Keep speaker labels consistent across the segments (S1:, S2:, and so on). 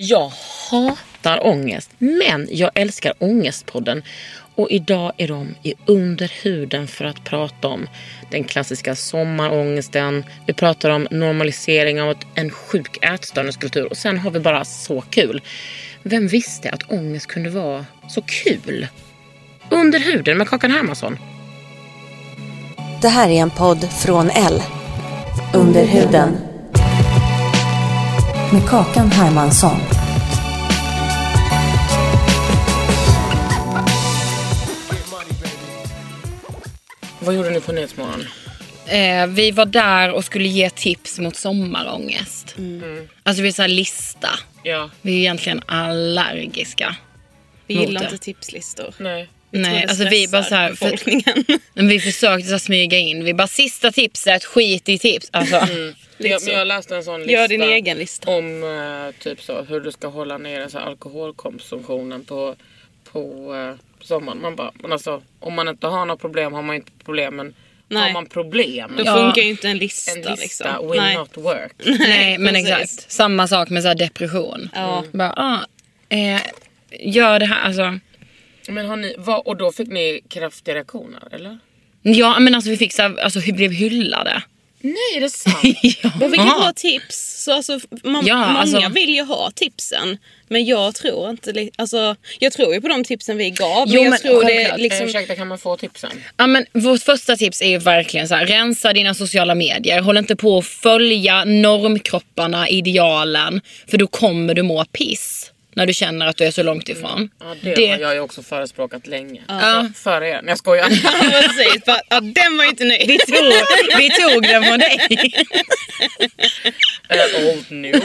S1: Jag hatar ångest, men jag älskar Ångestpodden. Och idag är de i underhuden för att prata om den klassiska sommarångesten. Vi pratar om normalisering av en sjuk ätstörningskultur och sen har vi bara så kul. Vem visste att ångest kunde vara så kul? Under huden med Kakan Hermansson.
S2: Det här är en podd från L. Under huden. Med Kakan Hermansson.
S1: Vad gjorde ni på Nyhetsmorgon?
S3: Eh, vi var där och skulle ge tips mot sommarångest. Alltså vi är så här lista.
S1: Ja,
S3: Vi är egentligen allergiska.
S4: Vi gillar inte tipslistor.
S1: nej.
S4: Vi
S3: Nej, alltså vi bara så här, för, vi försökte så här smyga in. Vi bara sista tipset, skit i tips. Alltså,
S1: Jag, men jag läste en sån lista.
S4: Gör din egen lista.
S1: om eh, typ så, hur du ska hålla nere så alkoholkonsumtionen på, på eh, sommaren. Man bara, men alltså, om man inte har något problem har man inte problem. Men har
S4: Nej.
S1: man problem,
S4: Då
S3: Ja.
S4: funkar ju inte en lista,
S1: en lista
S4: liksom.
S1: will
S4: Nej.
S1: not work.
S3: nej men exakt. Samma sak med så här depression.
S4: Ja.
S3: Bara, ah, eh, gör det här, alltså.
S1: Men har ni, vad, och då fick ni kraftiga reaktioner eller?
S3: Ja men alltså vi fick så här, alltså vi blev hyllade.
S1: Nej, är det sant?
S3: ja.
S4: Men vilket bra tips. Så alltså, man,
S3: Ja,
S4: många
S3: alltså-
S4: vill ju ha tipsen. Men jag tror inte... Alltså, jag tror ju på de tipsen vi gav.
S3: Jo,
S4: men jag tror det liksom...
S1: ursäkta, kan man få tipsen?
S3: Ja, men vårt första tips är ju verkligen så här, rensa dina sociala medier. Håll inte på att följa normkropparna, idealen. För då kommer du må piss. När du känner att du är så långt ifrån.
S1: Ja, det,
S3: Det-
S1: har jag ju också förespråkat länge.
S3: Ja.
S1: Alltså, för er. Nej, jag skojar.
S4: Ja, precis. Ja, den var inte nöjd.
S3: Vi tog, vi tog den från dig.
S1: Old news.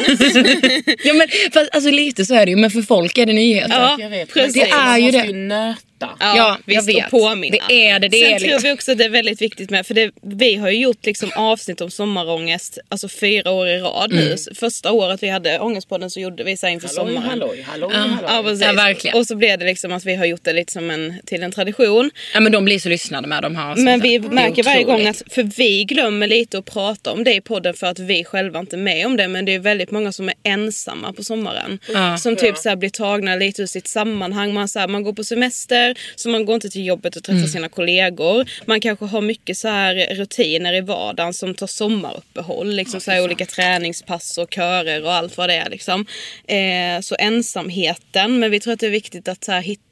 S3: ja, men, fast, alltså, lite så är det ju, men för folk är det nyheter.
S4: Ja,
S1: Jag vet.
S4: precis.
S3: Det är
S1: man
S3: ju
S1: måste
S3: det.
S1: ju nöta.
S3: Ja, jag
S4: visst,
S3: vet.
S4: Och påminna.
S3: Det är det, det
S4: Sen
S3: är
S4: tror
S3: liksom-
S4: vi också det är väldigt viktigt med, för det, vi har ju gjort liksom avsnitt om sommarångest alltså fyra år i rad nu. Första året vi hade Ångestpodden så gjorde vi så inför
S1: Halloj,
S4: sommaren.
S1: halloj, halloj,
S4: Ja,
S1: halloj.
S4: precis.
S3: Ja, verkligen.
S4: Och så blev det liksom att vi har gjort det lite som en, till en tradition.
S3: Ja, men de blir så lyssnade med de här
S4: Men vi märker varje gång att, för vi glömmer lite att prata om det i podden för att vi själva inte är med om det. Men det är väldigt många som är ensamma på sommaren.
S3: Ja.
S4: som typ så här blir tagna lite ur sitt sammanhang. Man, så här, man går på semester så man går inte till jobbet och träffar
S3: Mm.
S4: sina kollegor. Man kanske har mycket så här rutiner i vardagen som tar sommaruppehåll. Liksom så här olika träningspass och körer och allt vad det är. Liksom. Eh, så ensamheten. Men vi tror att det är viktigt att så här, hitta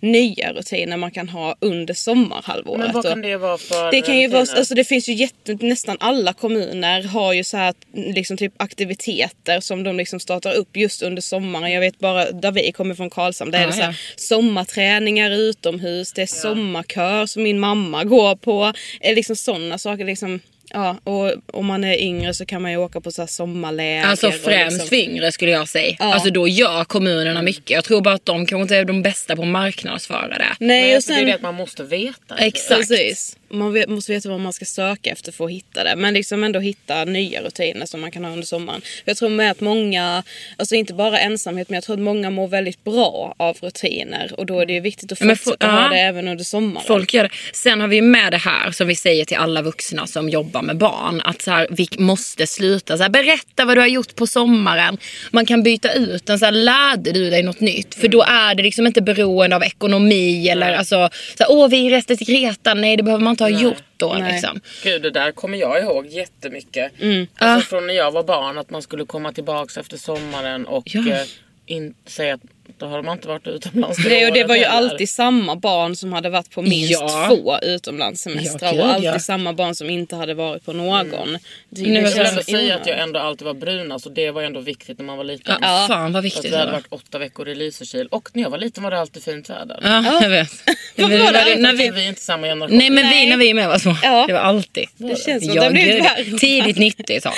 S4: nya rutiner man kan ha under sommarhalvåret.
S1: Men vad kan det vara för
S4: det kan ju vara, alltså det finns ju jätte, nästan alla kommuner har ju så här liksom typ aktiviteter som de liksom startar upp just under sommaren. Jag vet bara där vi kommer från Karlshamn, där är det så här,
S3: ja.
S4: sommarträningar utomhus, det är sommarkör som min mamma går på. Liksom sådana saker liksom. Ja, och om man är yngre så kan man ju åka på så här sommarläger.
S3: Alltså
S4: och
S3: främst
S4: liksom,
S3: för yngre skulle jag säga.
S4: Ja.
S3: Alltså då gör kommunerna mycket. Jag tror bara att de kanske inte är de bästa på att marknadsföra det.
S4: Nej, och
S1: alltså, det är
S4: sen...
S1: det att man måste veta.
S3: Exakt.
S4: Precis. Man vet, måste veta vad man ska söka efter för att hitta det. Men liksom ändå hitta nya rutiner som man kan ha under sommaren. Jag tror med att många, alltså inte bara ensamhet, men jag tror att många mår väldigt bra av rutiner. Och då är det ju viktigt att
S3: Men
S4: fortsätta
S3: få-
S4: ha
S3: ja.
S4: det även under sommaren.
S3: Folk gör det. Sen har vi med det här som vi säger till alla vuxna som jobbar med barn. Att så här, vi måste sluta. Så här, berätta vad du har gjort på sommaren. Man kan byta ut den. Så här, lärde du dig något nytt? För då är det liksom inte beroende av ekonomi. Eller alltså, så här, åh vi reste till Kreta. Nej det behöver man inte ha gjort då.
S4: Nej.
S3: Liksom.
S1: Gud, det där kommer jag ihåg jättemycket.
S3: Ja.
S1: Alltså från när jag var barn, att man skulle komma tillbaks efter sommaren och
S3: Ja.
S1: eh, in, säga att då har man inte varit utomlands
S4: Det, och det var ju
S1: heller.
S4: alltid samma barn som hade varit på minst
S3: Ja.
S4: två utomlandssemestrar
S3: Ja,
S4: och alltid
S3: ja.
S4: samma barn som inte hade varit på någon. Det är
S3: Nu
S1: Jag
S4: liksom
S1: skulle ändå
S4: så
S1: säga att jag ändå alltid var bruna så det var ändå viktigt när man var liten.
S3: Ja, Fan vad viktigt
S1: att
S3: det
S1: vi hade
S3: var.
S1: varit åtta veckor i Lysekil och när jag var liten var det alltid fint väder.
S3: Ja, jag vet.
S4: Varför
S3: Men
S4: var det
S3: när
S1: Vi,
S3: vi,
S1: vi är inte samma generation.
S3: nej men vi
S4: Nej.
S3: när vi med var små.
S4: Ja.
S3: Det var alltid.
S4: Det känns som
S3: Ja,
S4: det.
S3: Tidigt 90-tal.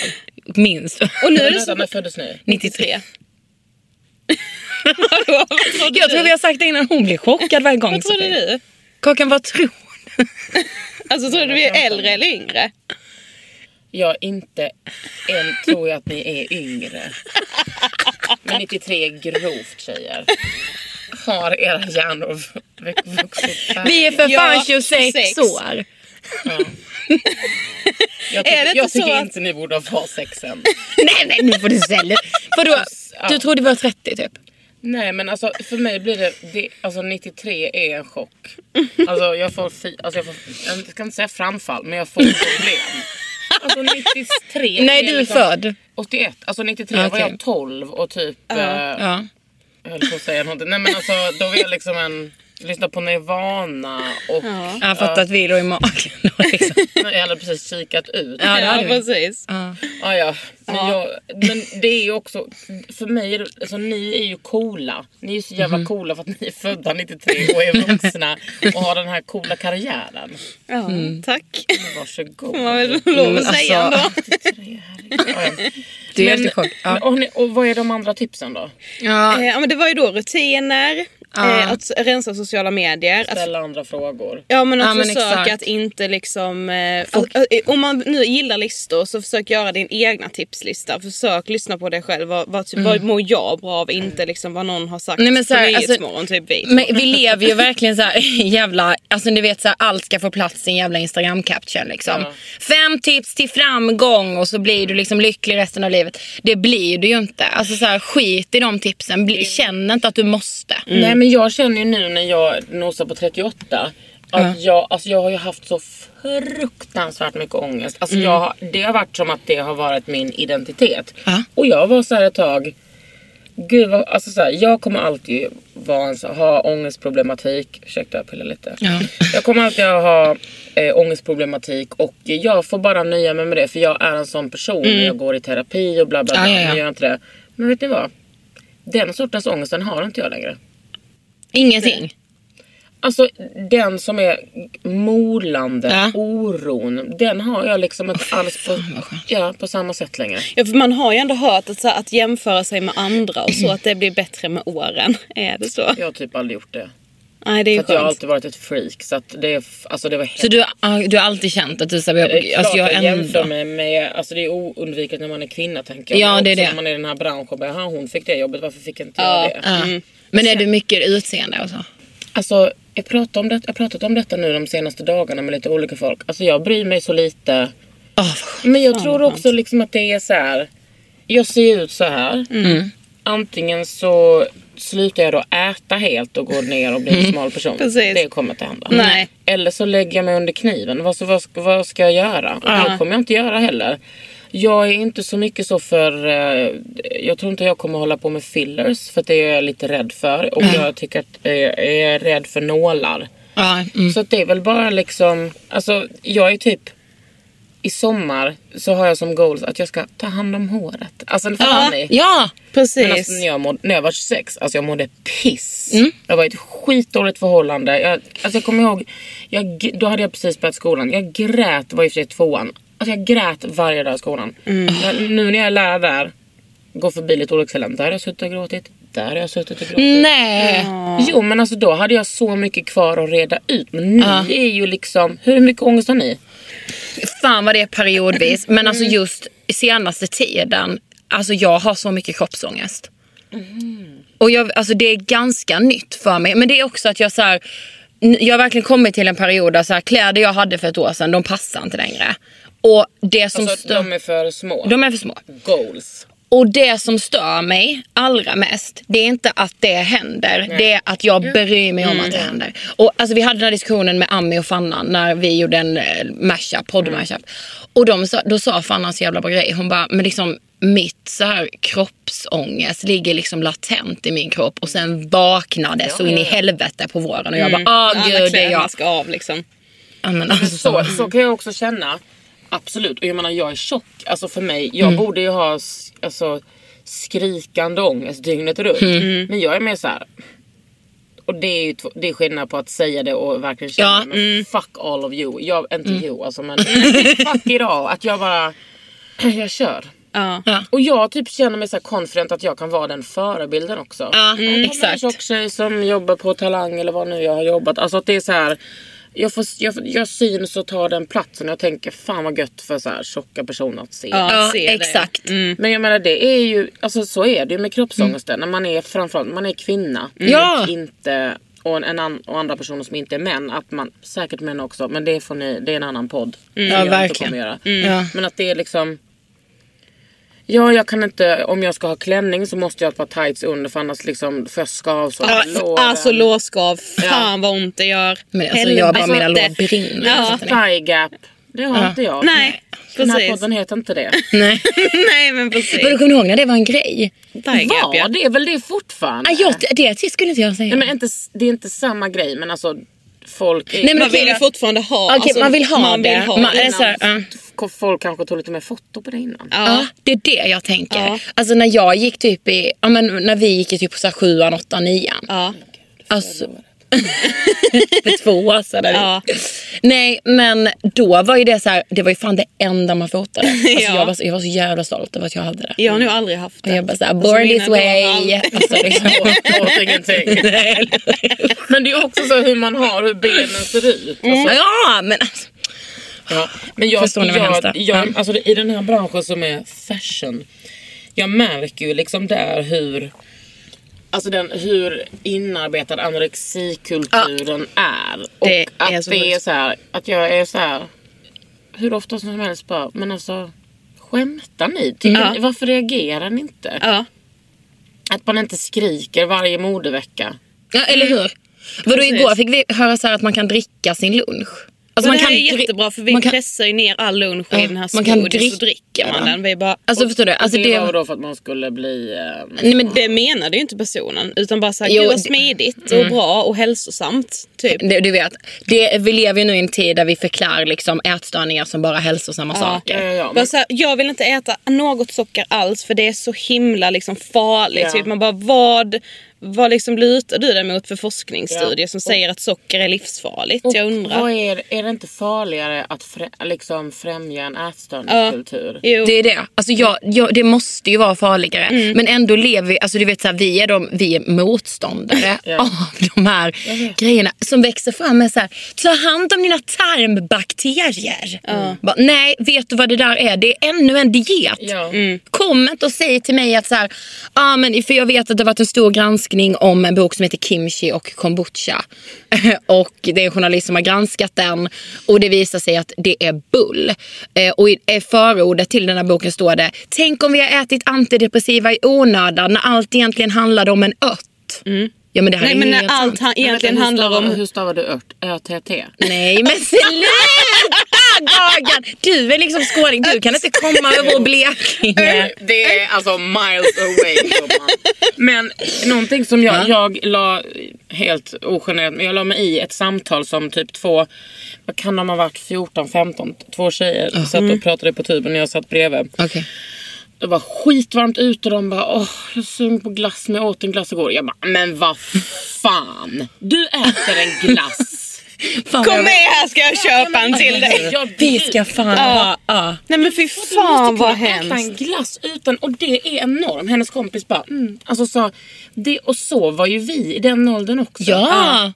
S3: Minst.
S4: Och nu är det så...
S1: när föddes ni?
S3: 93. Jag tror vi har sagt det innan. Hon blir chockad varje gång.
S4: Vad trodde du?
S3: Kakan, vad tror du?
S4: Alltså tror du vi är äldre eller yngre?
S1: Jag inte än tror jag att ni är yngre. Men 93 är grovt tjejer. Har era hjärnor vuxit?
S3: Vi är för
S4: Ja,
S3: fan 26,
S4: 26.
S3: år.
S1: Jag
S4: Är det
S1: tycker,
S4: inte
S1: jag tycker
S4: att-
S1: inte ni borde ha sex än.
S3: Nej men nu får du sälja. Vadå?
S1: Ja.
S3: Du trodde vi var 30 typ?
S1: Nej men alltså för mig blir det, det alltså 93 är en chock. Alltså jag får, fi, alltså jag får, jag ska inte säga framfall men jag får problem. Alltså 93
S3: Nej
S1: är
S3: du är
S1: liksom
S3: född.
S1: 81, alltså 93 var
S3: Okej.
S1: jag 12 och typ, eh,
S3: Ja.
S1: jag höll på att säga någonting. Nej men alltså då var jag liksom en, lyssna på Nirvana och
S3: Jag fattar att vi låg i magen. då, liksom.
S1: jag hade precis kikat ut.
S3: Ja, vi.
S4: precis.
S3: Ja.
S1: Ja, ja. Men, Jag, men det är ju också, för mig är det, alltså, ni är ju coola. Ni är ju så jävla
S3: Mhm.
S1: coola för att ni är födda 93 och är vuxna och har den här coola karriären.
S4: Ja,
S3: Mm.
S4: tack.
S1: Men Varsågod.
S4: Får man väl lov
S3: Men
S4: att säga
S3: alltså-
S4: ändå.
S1: 93, herregud. Ja, ja.
S3: Du är
S1: Men-
S3: helt i chock.
S1: men,
S3: Ja.
S1: och, och vad är de andra tipsen då?
S3: Ja.
S4: Eh, Ja, men det var ju då rutiner,
S3: Ja.
S4: eh, att rensa sociala medier. Att,
S1: Ställa andra frågor.
S4: ja men att
S3: men
S4: försöka att inte liksom... Eh, att, eh, om man nu gillar listor så försök göra din egna tipslista. Försök lyssna på dig själv. Vad, vad, typ, vad mår jag bra av? Inte liksom vad någon har sagt
S3: Mm. Nej, men så här,
S4: på
S3: alltså-
S4: Nyhetsmorgon. typ vi.
S3: Men vi lever ju verkligen så här jävla, alltså ni vet så här, allt ska få plats i en jävla instagram caption liksom.
S1: Ja.
S3: Fem tips till framgång och så blir du liksom lycklig resten av livet. Det blir du ju inte. Alltså så här, skit i de tipsen. Bli, känn inte att du måste.
S1: Nej men jag känner ju nu när jag nosar på 38 att jag, alltså jag har ju haft så fruktansvärt mycket ångest. Alltså jag, har- det har varit som att det har varit min identitet.
S3: Ja.
S1: Och jag var så här ett tag, gud vad, alltså så här, jag kommer alltid vara en, ha ångestproblematik. Ursäkta jag pillar lite.
S3: Ja.
S1: Jag kommer alltid att ha eh, ångestproblematik och jag får bara nöja mig med det för jag är en sån person när jag går i terapi och bla bla bla.
S3: Ja, ja, ja.
S1: Jag gör inte det. Men vet ni vad? Den sortens ångest den har inte jag längre.
S3: Ingenting.
S1: Alltså den som är molande,
S3: Ja.
S1: oron, den har jag liksom inte alls på,
S3: skönt.
S1: ja, på samma sätt längre.
S4: Ja, för man har ju ändå hört att, så att jämföra sig med andra och så att det blir bättre med åren. Är det så?
S1: Jag har typ aldrig gjort det.
S4: Nej det är
S1: För att jag har
S4: skönt.
S1: alltid varit ett freak. Så att det, alltså det var helt
S3: Så du, ja, du har alltid känt att du så här,
S1: Det är
S3: jag, alltså jag
S1: jag jämför mig med, alltså det är oundvikligt när man är kvinna tänker jag.
S3: Ja, det är det.
S1: när man är i den här branschen, bara, "Jaha, hon fick det jobbet, varför fick inte
S4: Ja.
S1: jag det?
S3: Ja. Men är du mycket utseende och så?
S1: Alltså jag pratar om det, jag har pratat om detta nu de senaste dagarna med lite olika folk. Alltså jag bryr mig så lite.
S3: Skönt.
S1: Men jag tror också liksom att det är så här. Jag ser ut så här.
S3: Mm.
S1: Antingen så slutar jag då äta helt och går ner och blir en smal person.
S4: Precis.
S1: Det kommer inte hända.
S4: Nej.
S1: Eller så lägger jag mig under kniven. Vad, så, vad, ska, vad ska jag göra? Och det kommer jag inte göra heller. Jag är inte så mycket så för... Eh, jag tror inte jag kommer hålla på med fillers. För att det är jag lite rädd för. Och jag tycker att eh, jag är rädd för nålar.
S3: Mm.
S1: Så det är väl bara liksom... Alltså jag är typ... I sommar så har jag som goals att jag ska ta hand om håret. Alltså fattar ni?
S3: ja.
S4: Precis.
S1: Men alltså, när, jag mådde, när jag var 26, alltså jag mådde piss.
S3: Mm.
S1: Jag var ett skitdåligt förhållande. Jag, alltså jag kommer ihåg, jag, då hade jag precis börjat skolan. Jag grät, var i och för sig tvåan. Alltså jag grät varje dag i skolan.
S3: Mm.
S1: Jag, nu när jag är lärare där, går förbi lite olika ställen. Där har jag suttit och gråtit. Där har jag suttit och gråtit.
S3: Nej.
S1: Jo men alltså då hade jag så mycket kvar att reda ut. Men ni
S3: Ja.
S1: är ju liksom, hur mycket ångest har ni?
S3: Fan vad det är periodvis. Men alltså just senaste tiden. Alltså jag har så mycket kroppsångest. Och jag, alltså det är ganska nytt för mig. Men det är också att jag så här, Jag har verkligen kommit till en period där så här, kläder jag hade för ett år sedan, de passar inte längre. Och det som
S1: Alltså de är för små.
S3: de är för små.
S1: Goals.
S3: Och det som stör mig allra mest, det är inte att det händer. Det är att jag bryr mig om att det händer. Och alltså, vi hade den här diskussionen med Ami och Fanna när vi gjorde en eh, mashup, podd-mashup. Och de då sa Fanna så jävla bra grej. Hon bara, men liksom mitt så här kroppsångest ligger liksom latent i min kropp och sen vaknade så in i helvete på våren och jag bara, åh
S4: Alla
S3: gud det är jag.
S4: ska av liksom.
S3: Ja, men alltså,
S1: Så, så kan jag också känna. Absolut. Och jag menar jag är tjock. Alltså för mig, jag borde ju ha alltså, skrikande ångest dygnet runt. Men jag är mer så här. Och det är ju det är skillnad på att säga det och verkligen känna
S3: Ja,
S1: men fuck all of you. Jag, inte you alltså men fuck idag. Att jag bara, jag kör.
S4: Ja.
S1: Och jag typ känner mig så här confident att jag kan vara den förebilden också.
S3: Ja,
S1: Jag är en
S3: exakt.
S1: tjock tjej som jobbar på Talang eller vad nu jag har jobbat. Alltså att det är så här. Jag, får, jag, jag syns och tar den platsen och jag tänker fan vad gött för så här tjocka personer att se.
S4: Ja. Ser det.
S3: exakt.
S1: Men jag menar det är ju, alltså så är det ju med kroppsångesten. När man är framförallt, man är kvinna.
S3: Ja.
S1: Och inte, och, en an, och andra personer som inte är män. Att man, säkert män också, men det får ni, det är en annan podd. som
S3: Ja,
S1: jag inte
S3: verkligen.
S1: kommer göra.
S3: Ja.
S1: Men att det är liksom Ja, jag kan inte, om jag ska ha klänning så måste jag ha ett par tights under för annars liksom får jag skavsår
S4: Ja,
S1: låren.
S4: alltså lårskav, fan vad ont det gör.
S3: Men alltså, jag bara, mina
S4: Helvete.
S3: lår brinner.
S4: Ja.
S1: Thigh gap, det har inte jag.
S4: Nej,
S1: Den här
S4: precis.
S1: podden heter inte det.
S3: Nej.
S4: Nej men precis.
S3: Kommer du ihåg när det var en grej?
S1: Var
S4: ja.
S1: det är väl det fortfarande?
S3: Ah, jag, det skulle inte jag säga.
S1: Nej, men inte, det är inte samma grej men alltså folk är,
S3: Nej, men
S4: Man vill ju
S3: ja.
S4: fortfarande ha.
S3: Okej,
S4: alltså,
S3: man vill ha
S4: man
S3: det.
S4: Vill ha
S3: Man-
S4: det.
S3: så här, ja.
S1: Folk kanske tog lite mer foto på det innan.
S3: Ja, det är det jag tänker.
S4: Ja.
S3: Alltså när jag gick typ i, ja men när vi gick i typ så här sjuan, åttan, nian.
S4: Ja.
S3: Alltså, för två år sedan.
S4: Ja.
S3: Nej men då var ju det så här, det var ju fan det enda man fotade. Alltså,
S4: Ja.
S3: jag, var så, jag var så jävla stolt över att jag hade det.
S4: Jag har nog aldrig haft
S3: Och
S4: det.
S3: jag bara såhär,
S4: Alltså,
S3: born
S4: mina
S3: this way. Alltså, liksom.
S1: Ingenting. Men det är också så hur man har, hur benen ser ut. Alltså,
S3: Ja men alltså.
S1: Ja. Men jag,
S3: Förstår ni vad hemskt det
S1: jag, jag, alltså i den här branschen som är fashion. Jag märker ju liksom där hur Alltså den, hur inarbetad anorexikulturen är. Och
S4: Det
S1: att
S4: är så
S1: det är så här, att jag är så här. Hur ofta som helst bara, men alltså skämtar ni? Tycker
S4: Ja.
S1: varför reagerar ni inte?
S4: Ja.
S1: Att man inte skriker varje modevecka.
S3: Ja eller hur? Vadå igår fick vi höra så här att man kan dricka sin lunch. Alltså, man
S4: det här
S3: kan
S4: är jättebra för vi
S3: man kan-
S4: pressar ju ner all lunch
S3: Ja,
S4: i den här
S3: man kan
S4: smoothie så
S3: dricka
S4: dricker man
S3: den.
S4: den. Vi bara,
S3: Alltså förstår du? Alltså,
S1: det, var då för att man skulle bli... Eh,
S4: Nej men det menade ju inte personen utan bara såhär, gud vad
S3: det-
S4: smidigt och bra och hälsosamt. Typ.
S3: det, du vet, det, vi lever ju nu i en tid där vi förklarar liksom ätstörningar som bara hälsosamma saker.
S1: ja, ja, ja,
S4: Bara
S1: men,
S4: här, jag vill inte äta något socker alls för det är så himla liksom farligt.
S1: Ja.
S4: Typ man bara, vad, vad liksom lutar du dig mot för forskningsstudier som säger att socker är livsfarligt?
S1: och
S4: jag undrar.
S1: Vad är, är det inte farligare att frä, liksom främja en ätstörningskultur?
S4: Jo.
S3: Det är det. Alltså jag, jag, det måste ju vara farligare. Men ändå lever vi, alltså du vet så här, vi är, de, vi är motståndare
S1: Ja.
S3: av de här grejerna som växer fram med så här, ta hand om dina tarmbakterier. Bara, nej, vet du vad det där är? Det är ännu en diet.
S1: Ja.
S3: Kom inte och säg till mig att så här, ah, men, för jag vet att det har varit en stor granskning om en bok som heter Kimchi och kombucha. och det är en journalist som har granskat den och det visar sig att det är bull. Eh, och i förordet till den här boken står det, tänk om vi har ätit antidepressiva i onödan när allt egentligen handlade om en ört. Mm. Ja men det här
S4: Nej
S3: är
S4: men när allt
S3: sant.
S4: han egentligen
S1: hur
S4: handlar
S1: stavar,
S4: om...
S1: Hur stavar du ört? Ö-T-T?
S3: Nej men sluta Gagan! Du är liksom skåning, du kan inte komma över vår Blekinge.
S1: Det är alltså miles away. Men någonting som jag, jag la helt ogenerat, men jag la mig i ett samtal som typ två, vad kan de ha varit, 14, 15, två tjejer satt och pratade på tuben och jag satt bredvid.
S3: Okej.
S1: Det var skitvarmt ute och de bara åh jag är sugen på glass men jag åt en glass igår. Jag bara men vad fan. Du äter en glass.
S3: Fan,
S4: Kom
S3: jag-
S4: med här ska jag köpa en till dig.
S1: Jag
S3: Vi ska fan ha... Ja.
S4: Nej men fy
S1: Du
S4: fan
S1: måste
S4: vad
S1: kunna äta en
S4: hemskt.
S1: glass utan, och det är enormt. Hennes kompis bara, mm. alltså sa, det, och så var ju vi i den åldern också.
S3: Ja.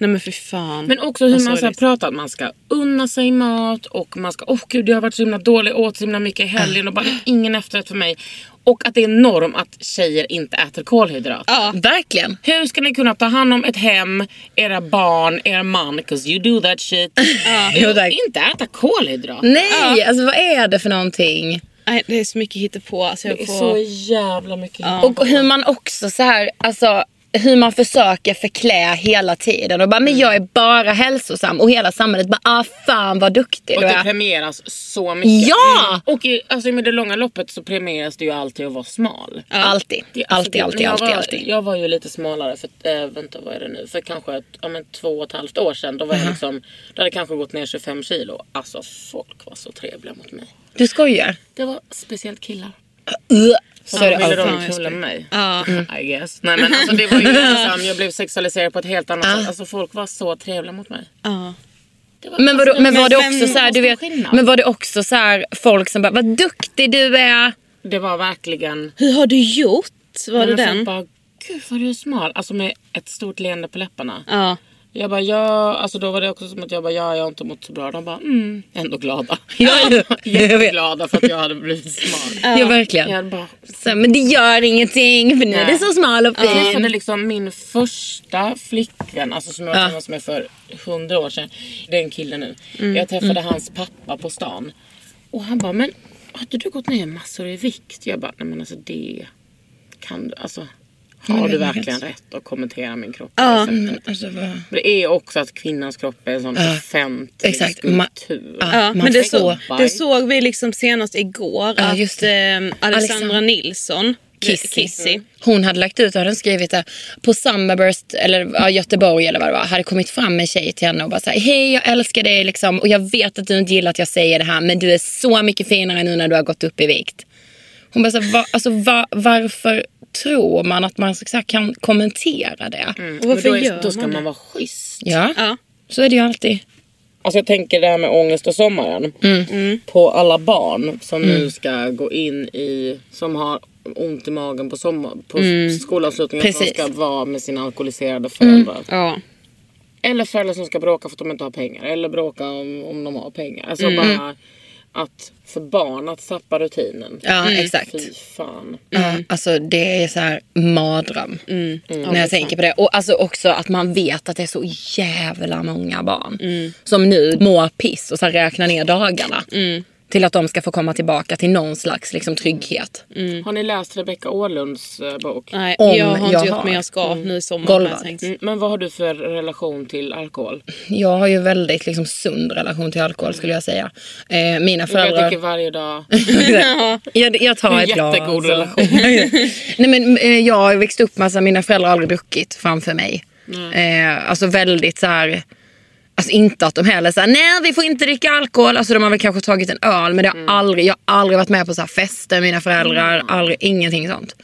S4: Nej men fy fan.
S1: Men också hur
S4: Vad
S1: man så här pratar att man ska unna sig mat och man ska, åh gud jag har varit så himla dålig, åt så himla mycket i helgen och bara ingen efterrätt för mig. Och att det är norm att tjejer inte äter kolhydrater.
S3: Ja, verkligen.
S1: Hur ska ni kunna ta hand om ett hem, era barn, er man, 'cause you do that shit.
S3: jo,
S1: och
S3: tack.
S1: inte äta kolhydrater.
S3: Nej, alltså vad är det för någonting?
S4: Nej, det är så mycket hittepå. Alltså jag
S1: Det är
S4: får...
S1: så jävla mycket.
S3: Och hur man också så här, alltså hur man försöker förklä hela tiden och bara men jag är bara hälsosam och hela samhället bara ah fan vad duktig
S1: Och
S3: du
S1: det
S3: är.
S1: premieras så mycket.
S3: Ja!
S1: Och i, alltså, med det långa loppet så premieras det ju alltid att vara smal.
S3: Alltid,
S1: Det- alltså,
S3: alltid,
S1: det-
S3: alltid, alltid,
S1: var,
S3: alltid.
S1: Jag var ju lite smalare för, äh, vänta vad är det nu, för kanske ett, ja, men två och ett halvt år sedan. Då var jag liksom, då hade kanske gått ner 25 kilo. Alltså folk var så trevliga mot mig.
S3: Du skojar?
S1: Det var speciellt killar.
S3: Så det
S1: ville de knulla med mig.
S4: Ja.
S1: I guess. Nej men alltså det var ju liksom, jag blev sexualiserad på ett helt annat sätt. Alltså folk var så trevliga mot mig.
S4: Ja.
S1: Det var,
S3: Men, vadå,
S1: alltså,
S3: men var det också så här, du vet,
S1: skillnad?
S3: men var det också så här folk som bara vad duktig du är.
S1: Det var verkligen
S4: Hur har du gjort? Var det
S1: Men folk
S4: den?
S1: Bara, Gud vad du är smal. Alltså med ett stort leende på läpparna.
S4: Ja.
S1: Jag bara ja, alltså då var det också som att jag bara ja, jag har inte mått så bra. De bara mm, ändå glada.
S3: Ja, jag vet.
S1: Jätteglada för att jag hade blivit smal.
S3: Ja, verkligen.
S1: Jag bara,
S3: Så, men det gör ingenting för nu är det så smal och
S1: jag träffade
S3: fin.
S1: liksom min första flickvän, alltså som jag var tillsammans med för hundra år sedan. Det är en kille nu.
S3: Mm.
S1: Jag träffade hans pappa på stan. Och han bara, men har inte du gått ner massor i vikt? Jag bara, nej men alltså det kan du, alltså. Har du verkligen rätt att kommentera min kropp på
S4: Ja.
S1: det sättet?
S3: Alltså, vad-
S1: Det är också att kvinnans kropp är en sån offentlig
S3: exakt. Ma-
S1: skulptur.
S3: Ja.
S4: Ja, men det, så, det såg vi liksom senast igår
S3: Ja,
S4: att
S3: just
S4: eh. Alexandra Nilsson,
S3: Kissy.
S4: Kissy.
S3: Hon hade lagt ut, hade skrivit det på Summerburst eller ja, Göteborg eller vad det var. Hade kommit fram en tjej till henne och bara såhär, hej jag älskar dig liksom och jag vet att du inte gillar att jag säger det här men du är så mycket finare nu när du har gått upp i vikt. Hon bara såhär, va, alltså, va, varför tror man att man så här, kan kommentera det?
S4: Och
S1: Men
S4: varför
S1: då, är,
S4: gör
S1: då ska
S4: man
S1: man vara schysst.
S3: Ja,
S4: Ja.
S3: så är det ju alltid.
S1: Alltså jag tänker det här med ångest och sommaren.
S3: Mm.
S1: På alla barn som nu ska gå in i, som har ont i magen på, sommar, på skolavslutningen. Som
S3: Mm. Precis. Mm.
S1: ska vara med sina alkoholiserade föräldrar.
S4: Ja.
S1: Eller föräldrar som ska bråka för att de inte har pengar. Eller bråka om, om de har pengar. Alltså
S3: Mm.
S1: bara att för barn att tappa rutinen.
S3: Ja, exakt.
S1: Fy fan.
S3: Ja, alltså det är så här mardröm.
S4: Mm.
S3: När jag tänker på det. Och alltså också att man vet att det är så jävla många barn.
S4: Mm.
S3: Som nu mår piss och så här räknar ner dagarna. Till att de ska få komma tillbaka till någon slags liksom, trygghet.
S1: Har ni läst Rebecca Åhlunds eh, bok?
S4: Nej,
S3: Om
S4: jag har inte
S3: jag
S4: gjort
S3: har.
S4: men jag ska nu i sommar.
S3: Golvad.
S4: jag.
S1: Mm, Men vad har du för relation till alkohol?
S3: Jag har ju väldigt liksom, sund relation till alkohol skulle jag säga. Eh, mina
S1: Jag
S3: föräldrar...
S1: dricker varje dag.
S3: jag, jag tar
S1: En
S3: ett glas.
S1: jättegod
S3: och-
S1: relation.
S3: Nej, men, eh, jag har växt upp med att mina föräldrar har aldrig druckit framför mig. Eh, alltså väldigt så här... Alltså inte att de heller säger nej vi får inte dricka alkohol. Alltså de har väl kanske tagit en öl men det har aldrig, jag har aldrig varit med på så här fester med mina föräldrar. Aldrig, ingenting sånt.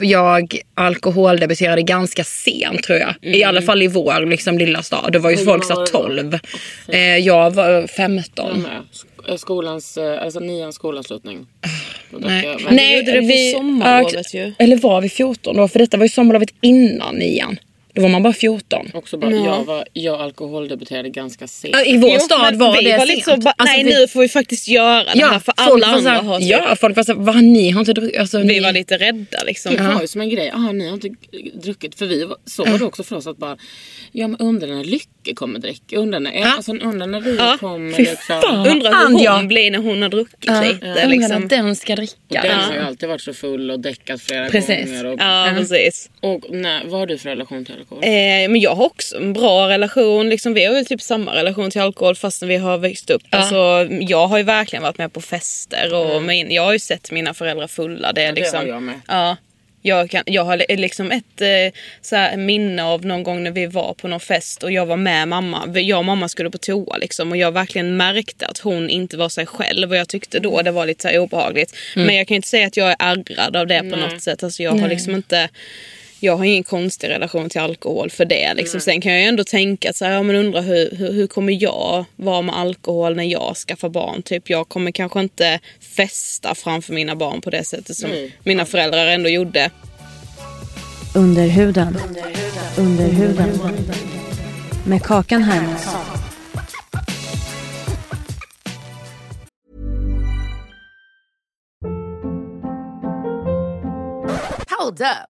S3: Jag alkoholdebuterade ganska sent tror jag. I alla fall i vår liksom, lilla stad. Det var ju folk
S1: då?
S3: 12. Eh, jag var 15.
S1: De med. Sk- eh, Skolans, eh, alltså nians skolavslutning. Då drack
S3: Nej,
S1: jag- men-
S3: Nej
S4: på
S3: vi-
S4: sommarlovet ju.
S3: Eller var vi 14 då? För detta var ju sommarlovet innan nian. Då var man bara 14.
S1: Också bara, jag, var, jag alkoholdebuterade ganska sent.
S3: Ja, I vår
S4: Jo,
S3: stad var
S4: vi
S3: det
S4: var
S3: sent.
S4: lite så, ba,
S3: Alltså,
S4: nej
S3: vi-
S4: nu får vi faktiskt göra det här för alla
S3: så här-
S4: andra har
S3: Ja, folk var såhär, va ni har inte druckit? Alltså,
S4: Vi
S3: ni...
S4: var lite rädda liksom.
S1: Det var ju som en grej, ah, ni har inte druckit. För vi var, så var det också för oss att bara, ja men undrar när Lycke kommer dricka. Undrar när,
S3: Ja.
S1: alltså, undrar när vi
S4: Ja,
S1: kommer. liksom.
S4: Undrar hur
S3: And
S4: hon
S3: jag-
S4: blir när hon har druckit
S3: Ja,
S4: lite.
S3: undrar
S4: Liksom.
S3: när den ska dricka.
S1: Den har ju alltid varit så full och däckat flera
S3: Precis.
S1: gånger. Och,
S4: Ja, precis.
S1: och nej, vad har du för relation till alkohol?
S4: Eh, men jag har också en bra relation. Liksom, vi har väl typ samma relation till alkohol fastän vi har växt upp. Alltså, jag har ju verkligen varit med på fester och min, jag har ju sett mina föräldrar fulla. Det, är
S1: det
S4: liksom,
S1: har jag med.
S4: Ja, jag, kan, jag har li- liksom ett eh, så här, minne av någon gång när vi var på någon fest och jag var med mamma. Jag och mamma skulle på toa liksom, och jag verkligen märkte att hon inte var sig själv och jag tyckte då det var lite så här obehagligt. Men jag kan inte säga att jag är ärrad av det på något sätt. Alltså, jag har liksom inte jag har ingen konstig relation till alkohol för det. Liksom. Sen kan jag ju ändå tänka att så här, ja, men undrar hur, hur, hur kommer jag vara med alkohol när jag skaffar barn? Typ, jag kommer kanske inte festa framför mina barn på det sättet som mina föräldrar ändå gjorde.
S2: Under huden. Under huden. Med Kakan Hermansson.
S5: Hold up.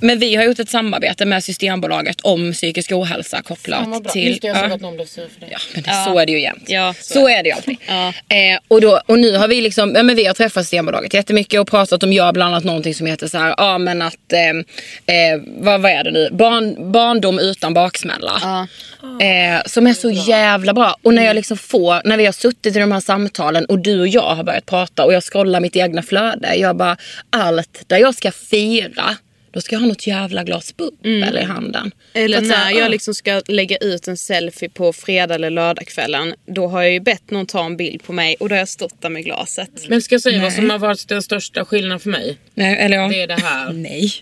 S3: Men vi har gjort ett samarbete med Systembolaget om psykisk ohälsa kopplat
S1: bra.
S3: till...
S1: Just det, jag såg
S3: Ja.
S1: att någon blev sur för det.
S3: Ja, men det, så är det ju jämt.
S4: Ja,
S3: så,
S4: så
S3: är det ju alltid.
S4: Ja.
S3: Eh, och, då, och nu har vi liksom, ja, men vi har träffat Systembolaget jättemycket och pratat om, jag bland annat någonting som heter så här, ja men att, eh, eh, vad, vad är det nu, Barn, barndom utan baksmälla. Eh, som är så jävla bra. Och när jag liksom får, när vi har suttit i de här samtalen och du och jag har börjat prata och jag scrollar mitt egna flöde. Jag bara, allt där jag ska fira, då ska jag ha något jävla glas bubbel i handen.
S4: Eller när
S3: här,
S4: jag
S3: ah.
S4: liksom ska lägga ut en selfie på fredag eller lördagskvällen. Då har jag ju bett någon ta en bild på mig och då har jag stått där med glaset.
S1: Men ska jag säga vad som har varit den största skillnaden för mig?
S3: Nej, eller ja.
S1: Det är det här.
S3: Nej.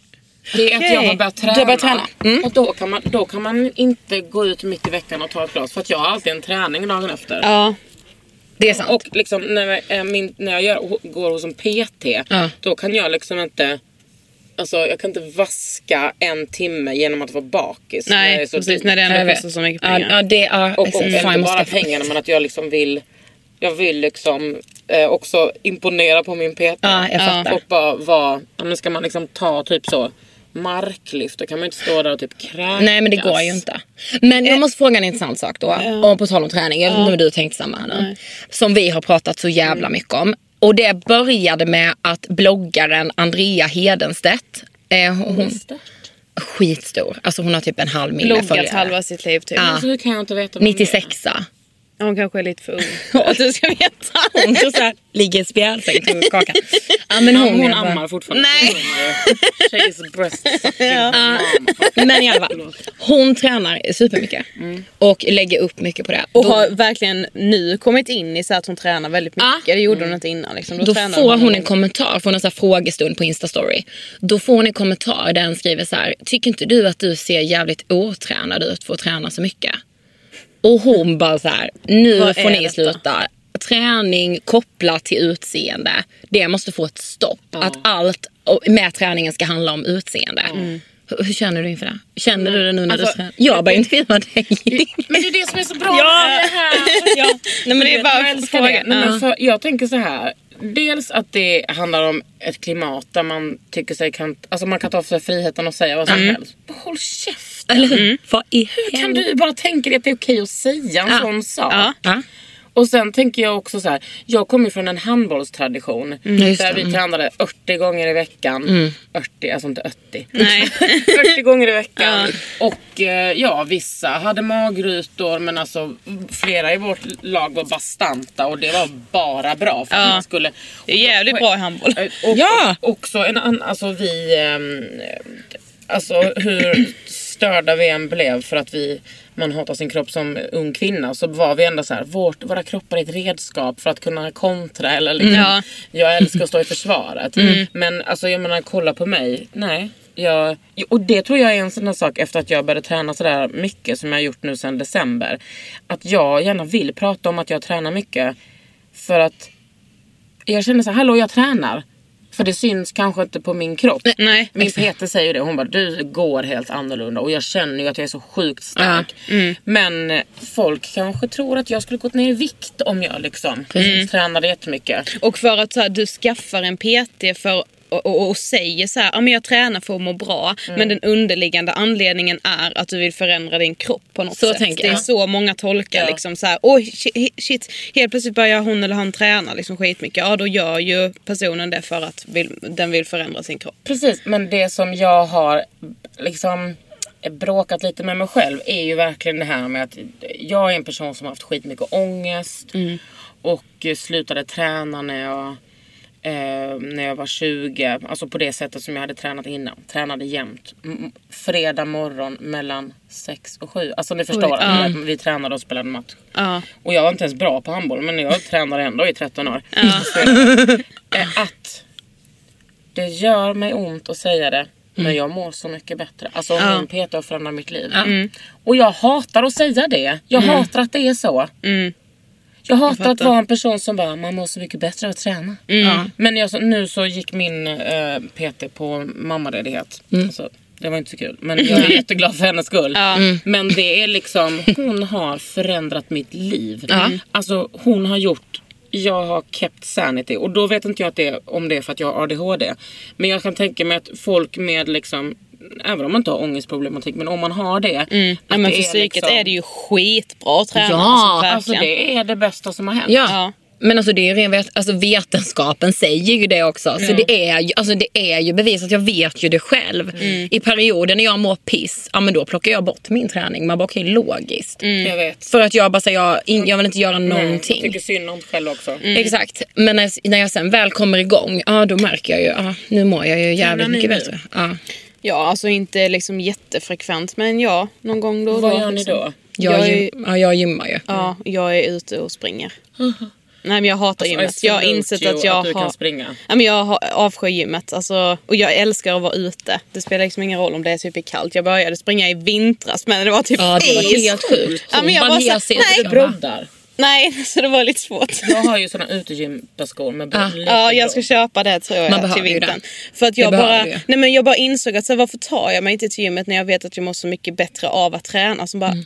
S1: Det är att jag har börjat träna.
S3: Du har börjat träna. Mm.
S1: Och då kan, man, då kan man inte gå ut mitt i veckan och ta ett glas. För att jag har alltid en träning dagen efter.
S4: Ja,
S3: Det är sant.
S1: Och liksom när, jag- eh, min, när jag gör, går hos en PT.
S3: Ja.
S1: Då kan jag liksom inte Alltså jag kan inte vaska en timme genom att vara bakis. när
S4: nej
S1: så
S4: precis
S1: dyr.
S4: när det
S3: Jag
S4: ändå kostar så mycket
S3: Ja,
S4: pengar.
S3: ja, det är...
S1: Och, och
S3: fan,
S1: inte bara pengarna men att jag liksom vill Jag vill liksom eh, också imponera på min PT.
S3: Ja, jag fattar.
S1: Och bara vara, ja, men ska man liksom ta typ så marklyft då kan man inte stå där och typ kräkas.
S3: Nej men det går ju inte. Men jag måste fråga en intressant sak då. Och på tal om träning, jag vet inte om du har tänkt samma här nu. Som vi har pratat så jävla mycket om. Och det började med att bloggaren Andrea Hedenstedt, eh, hon, skitstor, alltså hon har typ en halv
S4: Loggat
S3: följare.
S4: halva sitt liv typ.
S3: Ja.
S1: Alltså, kan jag inte veta vem det är?
S3: 96
S4: Hon kanske är lite för ung för att du ska veta.
S3: Hon så här, ligger i spjälsäng och tog kakan. Ja, men hon,
S1: Hon, hon
S3: är bara-
S1: ammar fortfarande.
S3: Nej.
S1: Tjejs breast sucking
S3: Ja. Men i alla fall. Hon tränar supermycket. Och lägger upp mycket på det.
S4: Och
S3: Då-
S4: har verkligen nu kommit in i så att hon tränar väldigt mycket.
S3: Ja.
S4: Det gjorde hon inte innan. Liksom. Då,
S3: Då får hon en
S4: länge.
S3: kommentar, får en här frågestund på Instastory. Då får hon en kommentar där den skriver så här. Tycker inte du att du ser jävligt otränad ut för att träna så mycket? Och hon bara så här. Nu
S4: Vad
S3: får ni
S4: detta?
S3: sluta. Träning kopplat till utseende. Det måste få ett stopp. Att allt med träningen ska handla om utseende. Hur, hur känner du inför det? Känner du det nu när
S1: Alltså,
S3: du tränar? Jag bara intervjuar dig.
S1: Men det är det som är så bra
S4: Ja.
S1: med det här.
S4: ja. Nej, men det är bara
S1: Jag älskar det. Nej, men
S4: Ja.
S1: för, jag tänker så här. Dels att det handlar om ett klimat där man tycker sig kan, alltså man kan ta för sig friheten och säga vad som helst. Bara Håll käften.
S3: Eller hur? Vad i
S1: Hur kan du bara tänka dig att det är okej att säga en
S3: Ja.
S1: sån sak?
S4: Ja.
S3: Ja.
S1: Och sen tänker jag också så här. Jag kommer från en handbollstradition.
S3: just
S1: där vi tränade 80 gånger i veckan. 80, alltså inte 80.
S4: Nej.
S1: 40 gånger i veckan. Och eh, ja, vissa hade magrutor men alltså flera i vårt lag var bastanta och det var bara bra för att
S4: Ja.
S1: man skulle...
S4: Det är jävligt bra i handboll.
S1: Eh, Och,
S3: Ja.
S1: Också en annan, alltså vi... ehm, alltså hur störda vi än blev för att vi man hatar sin kropp som ung kvinna så var vi ändå så här, vårt, våra kroppar är ett redskap för att kunna kontra eller liksom,
S4: Ja.
S1: jag älskar att stå i försvaret. Men alltså jag menar kolla på mig, nej. Jag, och det tror jag är en sån sak efter att jag började träna sådär mycket som jag har gjort nu sedan december. Att jag gärna vill prata om att jag tränar mycket. För att jag känner så här, hallå jag tränar. För det syns kanske inte på min kropp.
S4: Nej.
S1: Min PT säger det. Hon bara, du går helt annorlunda. Och jag känner ju att jag är så sjukt stark. Men eh, folk kanske tror att jag skulle gått ner i vikt om jag liksom tränade jättemycket.
S4: Och för att så här, du skaffar en PT för och, och, och säger så här, ja men jag tränar för att må bra.
S3: Mm.
S4: Men den underliggande anledningen är att du vill förändra din kropp på något
S3: Så
S4: sätt. det är så många tolkar
S1: Ja.
S4: liksom så här, oj shit, shit, helt plötsligt börjar hon eller han träna liksom skitmycket. Ja då gör ju personen det för att vill, den vill förändra sin kropp.
S1: Precis, men det som jag har liksom bråkat lite med mig själv är ju verkligen det här med att jag är en person som har haft skitmycket ångest och eh, slutade träna när jag, eh, när jag var 20. Alltså på det sättet som jag hade tränat innan. Tränade jämt. M- fredag morgon mellan 6 och 7. Alltså ni förstår,
S4: ja.
S1: att vi tränade och spelade match.
S4: Ja.
S1: Och jag var inte ens bra på handboll men jag tränade ändå i 13 år. Eh, att det gör mig ont att säga det. Men jag mår så mycket bättre. Alltså
S4: Ja.
S1: min PT har förändrat mitt liv. Och jag hatar att säga det. Jag hatar att det är så. Jag hatar att vara en person som bara, man mår så mycket bättre av att träna. Men jag, nu så gick min eh, PT på mammaledighet. Alltså, det var inte så kul. Men jag är jätteglad för hennes skull. Men det är liksom, hon har förändrat mitt liv. Alltså hon har gjort jag har kept sanity och då vet inte jag att det är, om det är för att jag har ADHD. Men jag kan tänka mig att folk med liksom Även om man inte har ångestproblematik men om man har det.
S4: Ja,
S1: att
S4: men
S1: det
S4: för
S1: är
S4: psyket
S1: liksom-
S4: är det ju skitbra att träna.
S3: Ja,
S4: alltså,
S1: Alltså det är det bästa som har hänt.
S3: Ja.
S4: Ja.
S3: Men alltså det är ju ren vet, alltså vetenskapen säger ju det också. Så det är, ju, alltså det är ju bevisat, jag vet ju det själv. I perioder när jag mår piss, ja men då plockar jag bort min träning. Man bara okej logiskt.
S1: Jag vet.
S3: För att jag bara säger, jag, jag vill inte göra
S1: Nej,
S3: någonting.
S1: Jag tycker synd om själv också.
S3: Exakt. Men när, när jag sen väl kommer igång, ja då märker jag ju, ja nu mår jag ju jävligt mycket bättre. Ja.
S4: Ja, alltså inte liksom jättefrekvent men ja, någon gång då och
S1: Vad
S4: då.
S1: gör ni
S4: liksom.
S1: då?
S3: Jag,
S4: Jag är-
S3: ja, jag gymmar ju.
S4: Ja, jag är ute och springer. Nej men jag hatar gymmet.
S1: Alltså, I
S4: jag har insett att jag
S1: att
S4: har...
S1: kan springa.
S4: Ja, men jag har avskyr gymmet. Alltså, och jag älskar att vara ute. Det spelar liksom ingen roll om det är typ kallt. Jag började springa i vintras men det var typ
S3: Ja, det var
S4: is.
S3: helt sjukt.
S4: Ja, men jag
S3: bara
S4: så-
S3: ler sig
S4: nej.
S1: Broddar.
S4: Nej, så det var lite svårt.
S1: Jag har ju såna utegymparskor med lite
S4: Ja, jag ska köpa det tror jag
S3: Man
S4: till vintern.
S3: det.
S4: För att
S3: Det
S4: jag
S3: behöver
S4: bara, nej men jag bara insåg att så, varför tar jag mig inte till gymmet när jag vet att jag mår så mycket bättre av att träna. Så bara,
S3: Mm.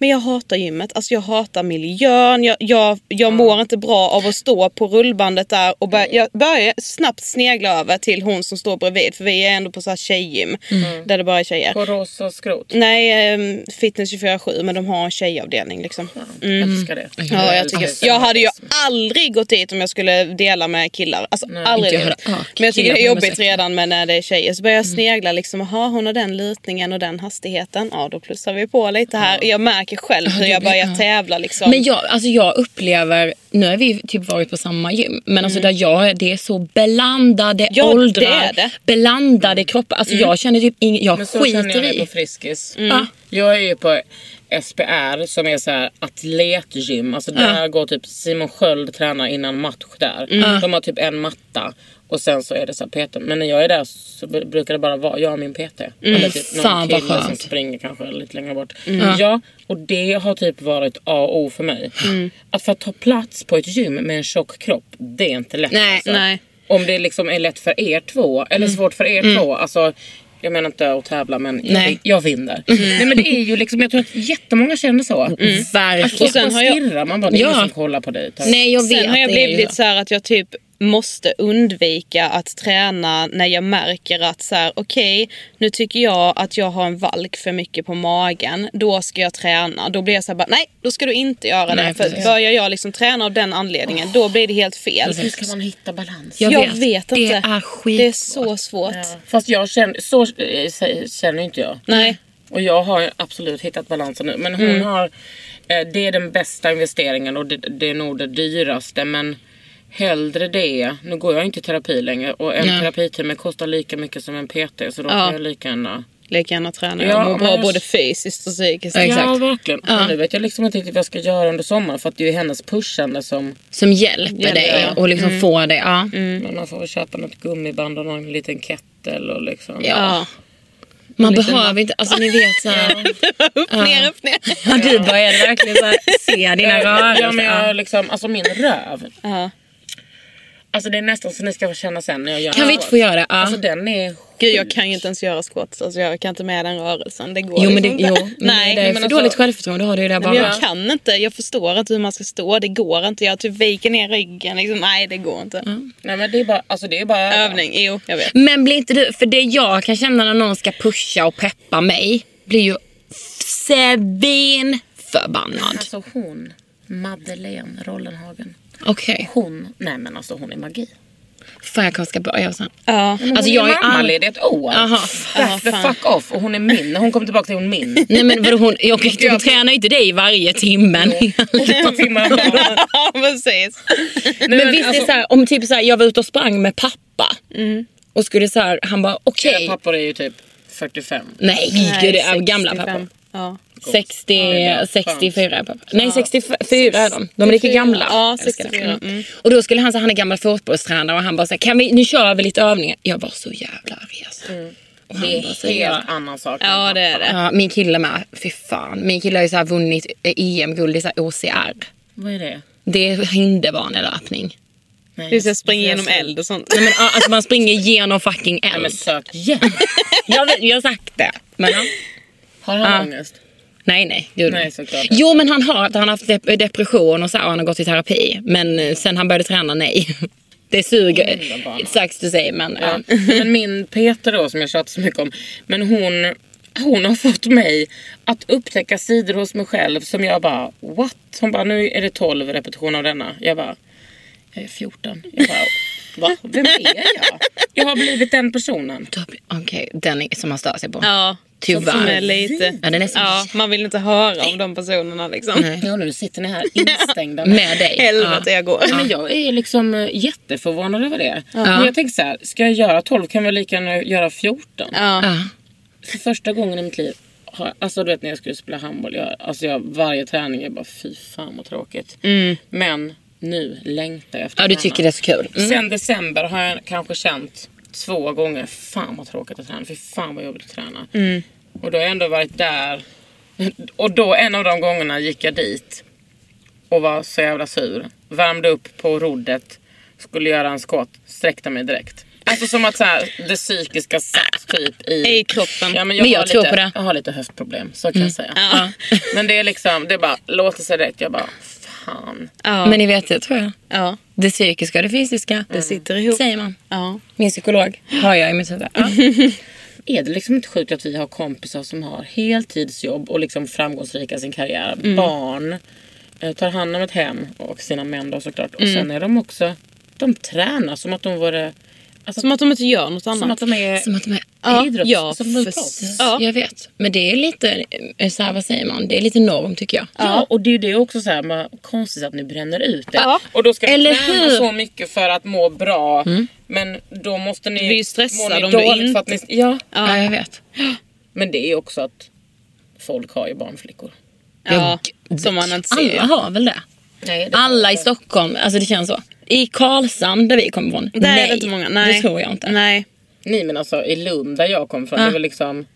S4: Men jag hatar gymmet, alltså jag hatar miljön, jag, jag, jag mår inte bra av att stå på rullbandet där och börja, jag börjar snabbt snegla över till hon som står bredvid för vi är ändå på så här tjejgym
S3: Mm.
S4: där det bara är tjejer.
S1: På rosa skrot.
S4: Nej, um, Fitness 24-7 men de har en tjejavdelning liksom.
S1: Jag älskar det.
S4: Ja, jag, tycker, jag hade ju aldrig gått dit om jag skulle dela med killar. Alltså aldrig.
S3: Inte jag
S4: Men jag tycker det är jobbigt redan med när det är tjejer. Så börjar jag snegla liksom, jaha hon har den lutningen och den hastigheten. Ja då plussar vi på lite här. Jag märker själv hur jag börjar
S3: ja.
S4: tävla liksom.
S3: Men jag, alltså jag upplever, nu har vi typ varit på samma gym, men alltså där jag är, det är så blandade
S4: Ja,
S3: åldrar,
S4: det är det.
S3: blandade kroppar. Alltså jag känner typ ing, jag
S1: Men så känner jag
S3: skiter i.
S1: på Friskis.
S3: Ja.
S1: Jag är ju på SPR som är så här atletgym. Alltså där går typ Simon Sköld tränar innan match där. De har typ en matta. Och sen så är det så här PT. Men när jag är där så brukar det bara vara jag och min PT. Eller typ någon
S3: Fan,
S1: kille som springer kanske lite längre bort. Ja, och det har typ varit A och O för mig. Att få ta plats på ett gym med en tjock kropp, det är inte lätt.
S3: Nej,
S1: alltså.
S4: nej.
S1: Om det liksom är lätt för er två, eller svårt för er två. Alltså, jag menar inte att tävla men jag,
S3: Nej.
S1: jag vinner. Nej men det är ju liksom, jag tror att jättemånga känner så. Att
S3: Verkligen.
S4: Och sen har jag-
S1: stirrar man bara, det är
S3: Ja.
S1: ingen som kollar på dig. Tack.
S3: Nej jag vet
S4: Sen har jag blivit så här att jag typ måste undvika att träna när jag märker att så här, okej, nu tycker jag att jag har en valk för mycket på magen. Då ska jag träna. Då blir jag så här bara, nej, då ska du inte göra
S3: Nej,
S4: det. För
S3: precis.
S4: börjar jag liksom träna av den anledningen, då blir det helt fel.
S1: Hur ska man hitta balans?
S3: Jag
S4: Jag,
S3: vet.
S4: vet,
S3: Det
S4: inte.
S3: är skitsvårt.
S4: Det är så svårt.
S1: Fast jag känner, så eh, känner inte jag.
S4: Nej.
S1: Och jag har absolut hittat balansen nu. Men hon
S4: Mm.
S1: har, eh, det är den bästa investeringen och det, det är nog det dyraste. Men hellre det. Nu går jag inte i terapi längre och en
S3: Nej.
S1: terapitimme kostar lika mycket som en PT. Så då
S4: Ja.
S1: kan jag lika gärna
S4: Lika gärna träna.
S1: Ja,
S4: mår
S1: men
S4: bra både fysiskt och psykiskt.
S3: Ja, exakt.
S1: Ja verkligen. Men nu vet jag liksom inte riktigt vad jag ska göra under sommaren. För att det är ju hennes pushande som...
S3: Som hjälper
S4: Hjälper,
S3: dig
S4: ja.
S3: och liksom får dig. Ja.
S1: Men man får väl köpa något gummiband och någon liten kettle och liksom.
S4: Ja.
S3: Man behöver inte, alltså ni vet såhär.
S4: Upp, ner, upp, ner.
S3: Ja, du började verkligen så här, se dina rörelser.
S1: Ja men jag liksom, alltså min röv. Alltså det är nästan så ni ska få känna sen när jag gör
S3: Kan vi inte få göra? Ja.
S1: Alltså den är
S4: Gud jag kan ju inte ens göra squats. Alltså, jag kan inte med den rörelsen. Det går
S3: jo men det,
S4: liksom
S3: jo,
S4: inte.
S3: men
S4: Nej.
S3: det är
S1: men
S3: för
S1: alltså-
S3: dåligt självförtroende. Har du ju det bara.
S4: Men jag kan inte, jag förstår inte hur man ska stå. Det går inte. Jag typ viker ner ryggen. Liksom. Nej det går inte.
S1: Nej men det är bara, alltså det är bara
S4: Övning, jo jag vet.
S3: Men blir inte du, för det jag kan känna när någon ska pusha och peppa mig blir ju svinförbannad.
S1: Alltså hon, Madeleine Rollenhagen.
S3: Okej,
S1: Hon, nej men alltså hon är magi.
S3: fan jag kanske ska börja sen.
S4: Ja.
S3: Alltså jag är all...
S1: mammaledig ett år.
S3: Aha.
S1: The fuck off. Och hon är min. När hon kommer tillbaka till hon min.
S3: Nej men vadå, hon, jag, hon tränar ju inte dig varje timme.
S1: Timmar
S4: ja precis.
S3: Men, visst är
S1: alltså-
S3: det så här, om typ så här, jag var ute och sprang med pappa. Och skulle så här, han bara okej.
S1: Era pappor är ju typ 45.
S3: Nej, gud det är gamla
S4: 65.
S3: pappor.
S4: Ja.
S3: 60,
S1: det är bara
S3: 64 är pappa. Nej 64 är de. De är lika gamla.
S4: Ja,
S3: Jag älskar det.
S4: 64. Mm.
S3: Och då skulle han säga han är gammal fotbollstränare och han bara här, kan vi, nu kör vi lite övningar. Jag var så jävla arg alltså. Han
S1: Det är en helt annan sak.
S4: ja det är det.
S3: Ja, min kille med. Fy fan. Min kille har ju så här vunnit eh, EM-guld i så här OCR.
S1: Vad är det?
S3: Det är hinderbanelöpning.
S1: Nej,
S4: Vi ska springa genom eld och sånt.
S3: Nej, men, ja, alltså man springer genom fucking
S1: Nej men
S3: eld.
S1: sök igen.
S3: Jag, vet, jag har sagt det. Men, ja.
S1: Har han
S3: Ja.
S1: ångest?
S3: Nej, nej. Gud.
S1: Nej, såklart.
S3: Jo, men han har, han har haft dep- depression och så och han har gått i terapi. Men eh, sen han började träna, nej. Det suger. Sucks to say, men ja.
S1: Ja. Men min Peter då som jag tjatar så mycket om. Men hon, hon har fått mig att upptäcka sidor hos mig själv som jag bara what? Hon bara nu är det 12 repetitioner av denna. Jag bara jag är 14. Jag bara va? Vem är jag? Jag har blivit den personen.
S3: Okej, den är, som man stör sig på.
S4: Ja.
S3: Tyvärr.
S4: Lite...
S3: Ja, den är så...
S4: Ja, man vill inte höra om de personerna liksom.
S3: Nej.
S1: Ja, nu sitter ni här instängda
S3: Med dig.
S4: Helvete jag går.
S1: Men jag är liksom eh, jätteförvånad över det. Men jag tänker så här, ska jag göra 12 kan jag lika gärna göra 14.
S4: Ja.
S3: Ja.
S1: För första gången i mitt liv, har, alltså du vet när jag skulle spela handboll, jag, alltså jag, varje träning är bara fy fan vad tråkigt. Men nu längtar jag efter
S3: ja, du tycker det är så kul. Mm.
S1: Sen december har jag kanske känt två gånger, fan vad tråkigt att träna, fy fan vad jobbigt att träna.
S3: Mm.
S1: Och då har jag ändå varit där. Och då en av de gångerna gick jag dit och var så jävla sur. Värmde upp på roddet, skulle göra en squat, sträckte mig direkt. Alltså som att så här, det psykiska satt typ i...
S4: I kroppen.
S1: Ja, men
S3: Men
S1: jag,
S3: jag
S1: har
S3: tror
S1: lite,
S3: på det.
S1: Jag har lite höftproblem, så kan jag säga.
S4: Ja.
S1: Men det är liksom, det är bara låter sig direkt. Jag bara, fan.
S4: Ja.
S3: Men ni vet det tror jag.
S4: ja.
S3: Det psykiska och det fysiska.
S4: Det sitter ihop.
S3: Säger man.
S4: Ja.
S3: Min psykolog har jag i mitt huvud. Ja.
S1: Är det liksom inte sjukt att vi har kompisar som har heltidsjobb och liksom framgångsrika i sin karriär.
S4: Mm.
S1: Barn, eh, tar hand om ett hem och sina män då såklart. Och
S4: Mm.
S1: sen är de också, de tränar som att de vore, alltså,
S4: Som att de inte gör något annat.
S1: som att de är
S3: Som att de är
S4: Ja,
S1: idrotts...
S4: ja,
S1: som de är
S4: för-
S1: proffs.
S4: Ja.
S3: Jag vet. Men det är lite, eh, så här, vad säger man? Det är lite norm tycker jag.
S1: Ja, och det är ju det också så här, man, konstigt att ni bränner ut det.
S4: Ja.
S1: Och då ska ni
S3: Eller
S1: träna
S3: hur?
S1: så mycket för att må bra. Men då måste ni
S4: Du blir ju stressad
S1: ni
S4: om du
S1: att ni, ja.
S3: Ja, jag vet.
S1: Men det är också att folk har ju barnflickor.
S4: Ja, som man inte ser.
S3: Alla har väl det?
S1: Nej,
S3: Alla i Stockholm, alltså det känns så. I Karlshamn där vi kommer ifrån,
S4: Där
S3: nej.
S4: är det inte många. Nej.
S3: Det tror jag inte.
S4: Nej.
S1: Nej men alltså i Lund där jag kom från,
S3: Ja.
S1: det var liksom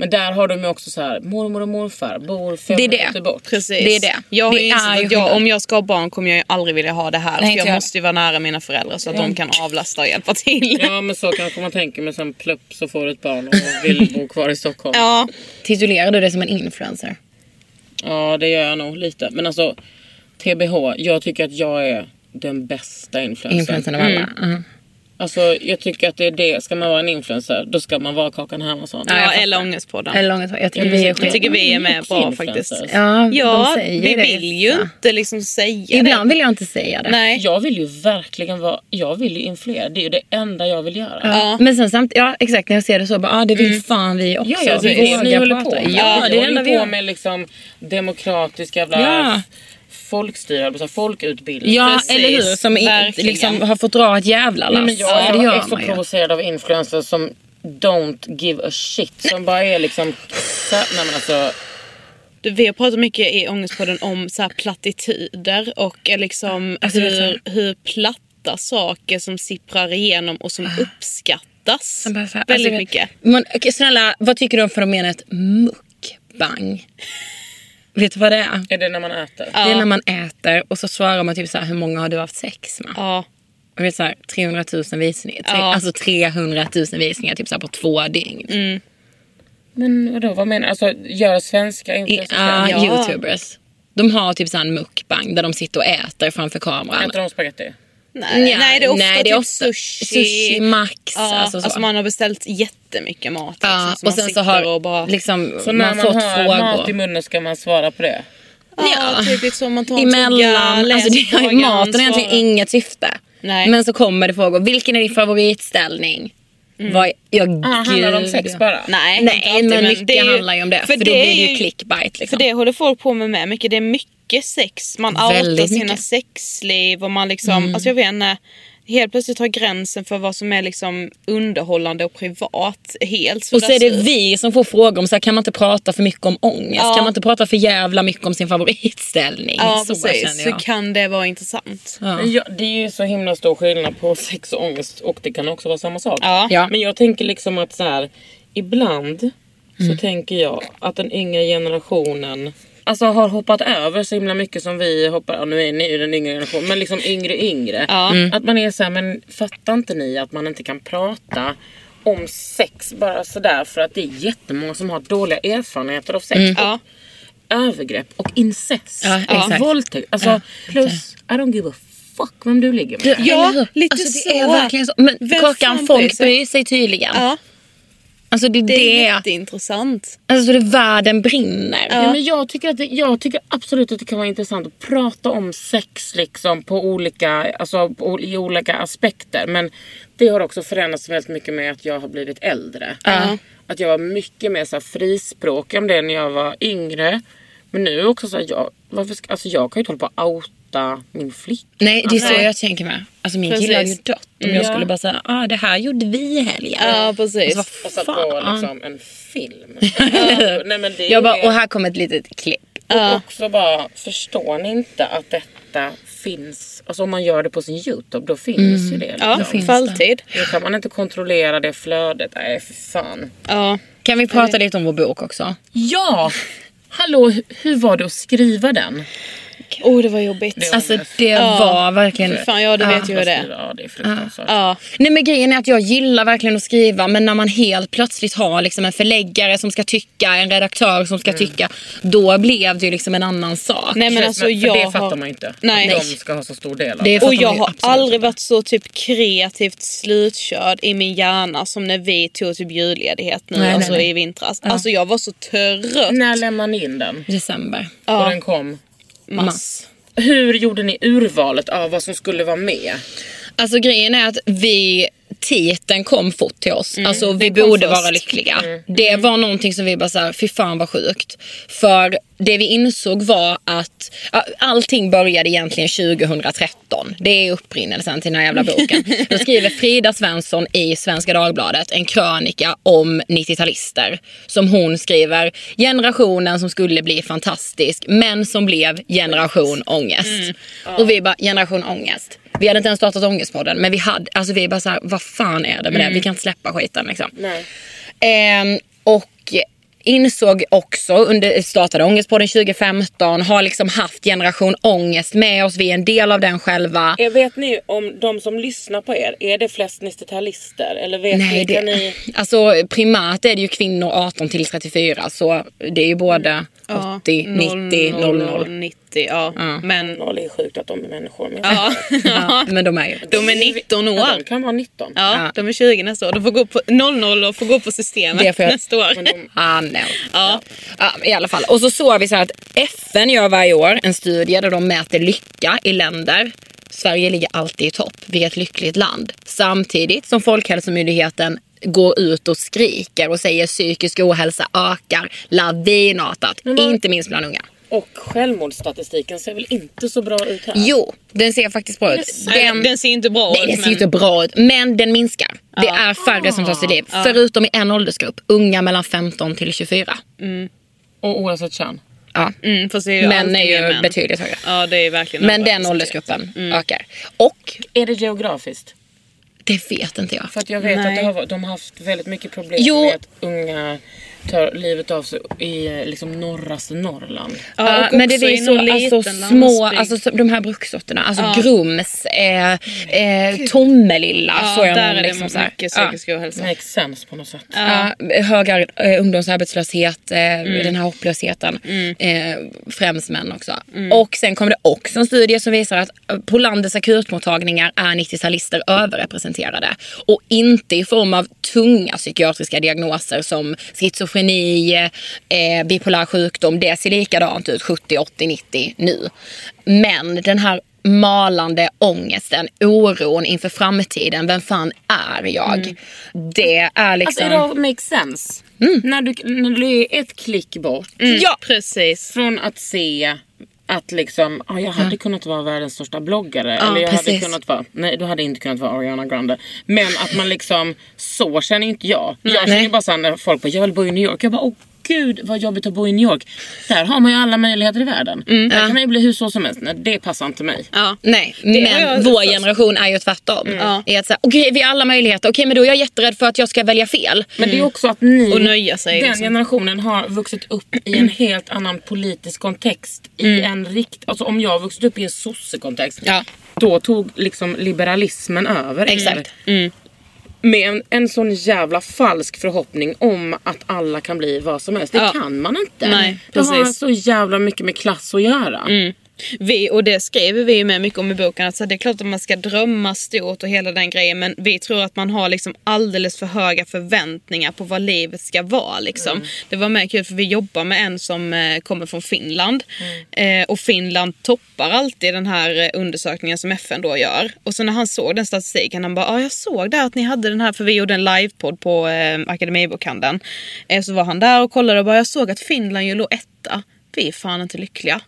S1: Men där har de ju också så här mormor och morfar bor fem
S3: Det är det.
S1: minuter bort.
S4: Precis.
S3: Det är det.
S4: Jag
S3: Det är
S4: att jag, om jag ska ha barn kommer jag ju aldrig vilja ha det här.
S3: Nej,
S4: för jag
S3: jag.
S4: måste ju vara nära mina föräldrar så att de kan avlasta och hjälpa till.
S1: Ja men så kanske man tänker med sen plupp så får du ett barn och vill bo kvar i Stockholm.
S4: Ja.
S3: Titulerar du det som en influencer?
S1: Ja det gör jag nog lite. Men alltså TBH, jag tycker att jag är den bästa influencern.
S3: Influencern av alla. Mm.
S1: Alltså jag tycker att det är det, ska man vara en influencer då ska man vara Kakan Hermansson.
S4: Ja,
S3: jag fattar.
S4: eller Ångestpodden.
S3: Eller långt Jag tycker vi är
S4: Jag tycker vi är med bra faktiskt.
S3: Ja,
S4: Ja, vi
S3: det.
S4: vill ju inte liksom säga
S3: Ibland
S4: det.
S3: vill jag inte säga det.
S4: Nej.
S1: Jag vill ju verkligen vara, jag vill ju influera. Det är ju det enda jag vill göra.
S3: Ja. Men sen samt, ja exakt när jag ser det så, bara, ah, det vill fan vi också.
S1: Ja, ja, det är
S3: Våga
S1: det ni håller
S3: prata.
S1: på med.
S3: Ja,
S1: ni
S3: det är det
S1: håller
S3: enda vi
S1: på
S3: gör.
S1: med liksom demokratisk jävla Folkstyre, alltså folkutbildning.
S3: Ja,
S4: Precis,
S3: eller hur? Som liksom, har fått dra ett jävla lass.
S1: Nej, men jag
S3: Ja,
S1: är så
S3: man
S1: provocerad av influencers som don't give a shit. Som bara är liksom... Så, nej men alltså...
S4: Du, vi har pratat mycket i Ångestpodden om så här plattityder och eh, liksom
S3: Alltså,
S4: hur, hur platta saker som sipprar igenom och som uppskattas
S3: Jag bara så här,
S4: väldigt
S3: alltså,
S4: mycket.
S3: Men, okej, snälla, vad tycker du om fenomenet mukbang? Vet du vad det är?
S1: Är det när man äter?
S3: Det är när man äter och så svarar man typ så här, hur många har du haft sex med?
S4: Ja.
S3: Och det är så här, 300 000 visningar. Tre,
S4: Ja.
S3: Alltså 300 000 visningar typ så här på två dygn.
S1: Men vadå, vad menar du? Alltså gör svenska influencers
S3: ja,
S1: det?
S4: Ja.
S3: youtubers. De har typ så här en mukbang där de sitter och äter framför kameran.
S1: Äter de spagetti?
S4: Nej,
S3: Ja,
S4: nej, det är ofta
S3: nej, det är
S4: typ
S3: ofta
S4: sushi.
S3: sushi, max,
S4: Ja,
S3: alltså
S4: alltså,
S3: så.
S4: man har beställt jättemycket mat. Liksom,
S3: Ja,
S4: så
S3: och
S4: man
S3: sen så har
S4: och bara...
S3: liksom,
S1: Så när
S3: man
S1: man,
S3: fått
S1: har
S3: frågor.
S1: mat i munnen ska man svara på det?
S4: Ja, typ lite som man tar en tugga,
S3: Emellan,
S4: läser
S3: alltså det,
S4: frågan,
S3: maten har egentligen inget syfte.
S4: Nej.
S3: Men så kommer det frågor. Vilken är din favoritställning? Vad, ja,
S1: Ah, handlar det om sex
S3: ja.
S1: bara?
S4: Nej,
S3: Nej,
S4: inte alltid,
S3: men mycket
S4: det är ju-
S3: handlar ju om det. För, då
S4: det
S3: blir det
S4: är
S3: ju
S4: ju-
S3: clickbait. Liksom.
S4: För det håller folk på med med mycket. Det är mycket sex. Man outar sina
S3: mycket.
S4: sexliv och man liksom, alltså jag vet inte. Helt plötsligt har gränsen för vad som är liksom underhållande och privat helt
S3: Och så är det vi som får frågor om så här, kan man inte prata för mycket om ångest?
S4: Ja.
S3: Kan man inte prata för jävla mycket om sin favoritställning?
S4: Ja
S3: så
S4: precis, så kan det vara intressant.
S3: Ja.
S1: Ja, det är ju så himla stor skillnad på sex och ångest och det kan också vara samma sak.
S4: Ja.
S1: Men jag tänker liksom att så här, ibland
S3: Mm.
S1: så tänker jag att den yngre generationen Alltså har hoppat över så himla mycket som vi hoppar, ja, nu är ni ju den yngre generationen, men liksom yngre yngre.
S4: Ja.
S3: Mm.
S1: Att man är så här, men fattar inte ni att man inte kan prata om sex bara sådär för att det är jättemånga som har dåliga erfarenheter av sex.
S4: Ja.
S1: Övergrepp och incest.
S3: Ja,
S1: och
S3: exakt.
S1: våldtäkt. Alltså,
S3: Ja,
S1: plus, I don't give a fuck vem du ligger med.
S4: Ja, lite
S3: alltså, det
S4: så.
S3: Är verkligen så. Men
S4: Vem
S3: Kakan, folk
S4: bryr sig?
S3: bryr sig tydligen.
S4: Ja,
S3: Alltså det,
S4: det
S3: det
S4: är
S3: är...
S4: jätteintressant.
S3: Alltså det världen brinner.
S1: Ja. men jag, tycker att det, jag tycker absolut att det kan vara intressant att prata om sex liksom på olika, alltså på, i olika aspekter. Men det har också förändrats väldigt mycket med att jag har blivit äldre. Att jag var mycket mer så här frispråkig om det när jag var yngre. Men nu är det också så här, jag, varför ska, alltså jag kan ju inte hålla på att outa min flick.
S3: Nej, det är så
S4: Nej.
S3: jag tänker med. Alltså min
S4: Precis.
S3: kille hade ju dött om jag
S1: Ja.
S3: skulle bara säga ah, det här gjorde vi i helgen.
S4: Ja, precis.
S3: Alltså,
S1: Jag satt på liksom en film. Nej, men det
S3: Jag bara,
S1: är-
S3: och här kommer ett litet klipp.
S1: Och också bara, förstår ni inte att detta finns? Alltså om man gör det på sin YouTube, då finns ju det.
S4: Ja,
S1: Liksom.
S4: för alltid.
S1: Då kan man inte kontrollera det flödet. Nej, för fan.
S4: Ja.
S3: Kan vi prata lite om vår bok också?
S1: Ja! Hallå, hu- hur var det att skriva den?
S4: Oh, det var jobbigt.
S3: Alltså det
S4: Ja.
S3: var verkligen...
S4: Fan, ja, du vet ju hur det är.
S1: Ja, det är fruktansvärt.
S4: Ja.
S3: Nej men grejen är att jag gillar verkligen att skriva men när man helt plötsligt har liksom en förläggare som ska tycka, en redaktör som ska tycka. Då blev det ju liksom en annan sak.
S4: Nej men
S1: Men,
S4: alltså
S1: för
S4: jag
S1: det
S4: har...
S1: fattar man ju inte.
S4: Nej.
S1: Att de ska ha så stor del av
S3: Det
S1: det.
S4: Och jag
S3: man
S4: har aldrig varit så typ kreativt slutkörd i min hjärna som när vi tog typ julledighet nu,
S3: Nej, nej,
S4: alltså
S3: nej.
S4: i vintras. Alltså jag var så trött.
S1: När lämnar ni in den?
S3: December.
S1: Och den kom?
S4: Mass.
S1: Hur gjorde ni urvalet av vad som skulle vara med?
S3: Alltså grejen är att vi titeln kom fort till oss. alltså vi borde
S4: först.
S3: vara lyckliga. Det var någonting som vi bara såhär, fy fan vad sjukt. För det vi insåg var att ja, allting började egentligen 2013. Det är upprinnelsen till den här jävla boken. Då skriver Frida Svensson i Svenska Dagbladet en krönika om 90-talister. Som hon skriver, generationen som skulle bli fantastisk men som blev generation ångest. Och vi bara, generation ångest. Vi hade inte ens startat Ångestpodden men vi hade, alltså vi bara såhär, vad fan är det med det? Vi kan inte släppa skiten liksom.
S1: Nej.
S3: Ehm, och insåg också under startade Ångestpodden 2015, har liksom haft generation ångest med oss. Vi är en del av den själva.
S1: Eh, Vet ni om de som lyssnar på er, är det flest 90-talister? Eller vet
S3: Nej,
S1: ni,
S3: det,
S1: kan ni...
S3: alltså primärt är det ju kvinnor 18 till 34 så det är ju både 80, 90, 00.
S4: 90, ja. Men
S1: Noll är sjukt att de är människor. Men
S4: ja.
S3: Ja, men de är ju.
S4: de är 19
S1: Ja,
S4: år.
S1: de kan vara 19.
S4: Ja, de är 20 nästa år. De får gå på 00 och får gå på systemet
S3: Det får jag-
S4: nästa år.
S1: Men de,
S3: Ah, no.
S4: Ja.
S3: Ja, I alla fall. Och så såg vi så här att FN gör varje år en studie där de mäter lycka i länder. Sverige ligger alltid i topp. Vi är ett lyckligt land. Samtidigt som Folkhälsomyndigheten går ut och skriker och säger psykisk ohälsa ökar lavinartat. Inte minst bland unga.
S1: och självmordsstatistiken ser väl inte så bra ut här?
S3: Jo, den ser faktiskt bra ut.
S4: Den, den ser inte bra
S3: Nej,
S4: ut.
S3: den ser
S4: men-
S3: inte bra ut. Men den minskar. Det är färre som tar sitt liv. Förutom i en åldersgrupp. Unga mellan 15 till 24.
S1: Och oavsett kön?
S3: Ja.
S4: Mm, fast är ju
S3: Män är ju
S4: män.
S3: betydligt högre.
S4: Ja, det är verkligen
S3: Men den åldersgruppen ökar. Och
S1: Är det geografiskt?
S3: Det vet inte jag.
S1: För att jag vet
S4: Nej.
S1: att har, de har haft väldigt mycket problem
S3: Jo.
S1: med att unga tar livet av sig i liksom norraste Norrland.
S4: Ja, och
S3: men det är så alltså, små, alltså så- de här bruksorterna, alltså Grums, eh, eh, Tommelilla.
S4: ja,
S3: så är
S4: där
S3: man
S4: är det
S3: liksom så här.
S4: mycket
S3: Ja.
S4: psykisk ohälsa.
S1: Makes sense på något sätt.
S3: Ja, hög eh, ungdomsarbetslöshet, eh,
S4: Mm.
S3: den här hopplösheten. Eh, främst män också. Och sen kommer det också en studie som visar att eh, på landets akutmottagningar är 90-talister överrepresenterade. Och inte i form av tunga psykiatriska diagnoser som schizofreni, eh, bipolär sjukdom. Det ser likadant ut 70, 80, 90 nu. Men den här malande ångesten, oron inför framtiden. Vem fan är jag? Det är
S1: Alltså
S3: liksom...
S1: idag makes sense. När, du, när du är ett klick bort
S4: Ja, precis.
S1: från att se att liksom, ah, jag hade kunnat vara världens största bloggare. eller jag hade
S3: precis.
S1: kunnat vara, nej du hade inte kunnat vara Ariana Grande. Men att man liksom, så känner inte jag. Jag känner ju bara såhär när folk bara, jag vill bo i New York. Jag bara, åh gud vad jobbigt att bo i New York. Där har man ju alla möjligheter i världen. Där kan man ju bli hur så som helst. Nej, det passar inte mig.
S4: Ja.
S3: Nej,
S4: har
S3: men vår generation är ju tvärtom.
S4: Ja.
S3: Är att säga, okej vi har alla möjligheter, okej men då är jag jätterädd för att jag ska välja fel.
S1: Men det är också att ni,
S4: Och nöja sig,
S1: den
S4: liksom.
S1: generationen har vuxit upp i en helt annan politisk kontext. I en rikt, alltså om jag har vuxit upp i en sossekontext.
S3: Ja.
S1: Då tog liksom liberalismen över. er.
S3: Exakt.
S1: Med en, en sån jävla falsk förhoppning om att alla kan bli vad som helst. Det
S4: Ja.
S1: kan man inte.
S4: Nej,
S1: det har så jävla mycket med klass att göra.
S4: Vi, och det skriver vi ju med mycket om i boken. Att så här, det är klart att man ska drömma stort och hela den grejen. Men vi tror att man har liksom alldeles för höga förväntningar på vad livet ska vara. Liksom. Det var med kul för vi jobbar med en som eh, kommer från Finland. Eh, och Finland toppar alltid den här eh, undersökningen som FN då gör. Och så när han såg den statistiken, han bara ah, jag såg där att ni hade den här. För vi gjorde en livepodd på eh, Akademibokhandeln. Eh, så var han där och kollade och bara jag såg att Finland ju låg etta. Vi är fan inte lyckliga.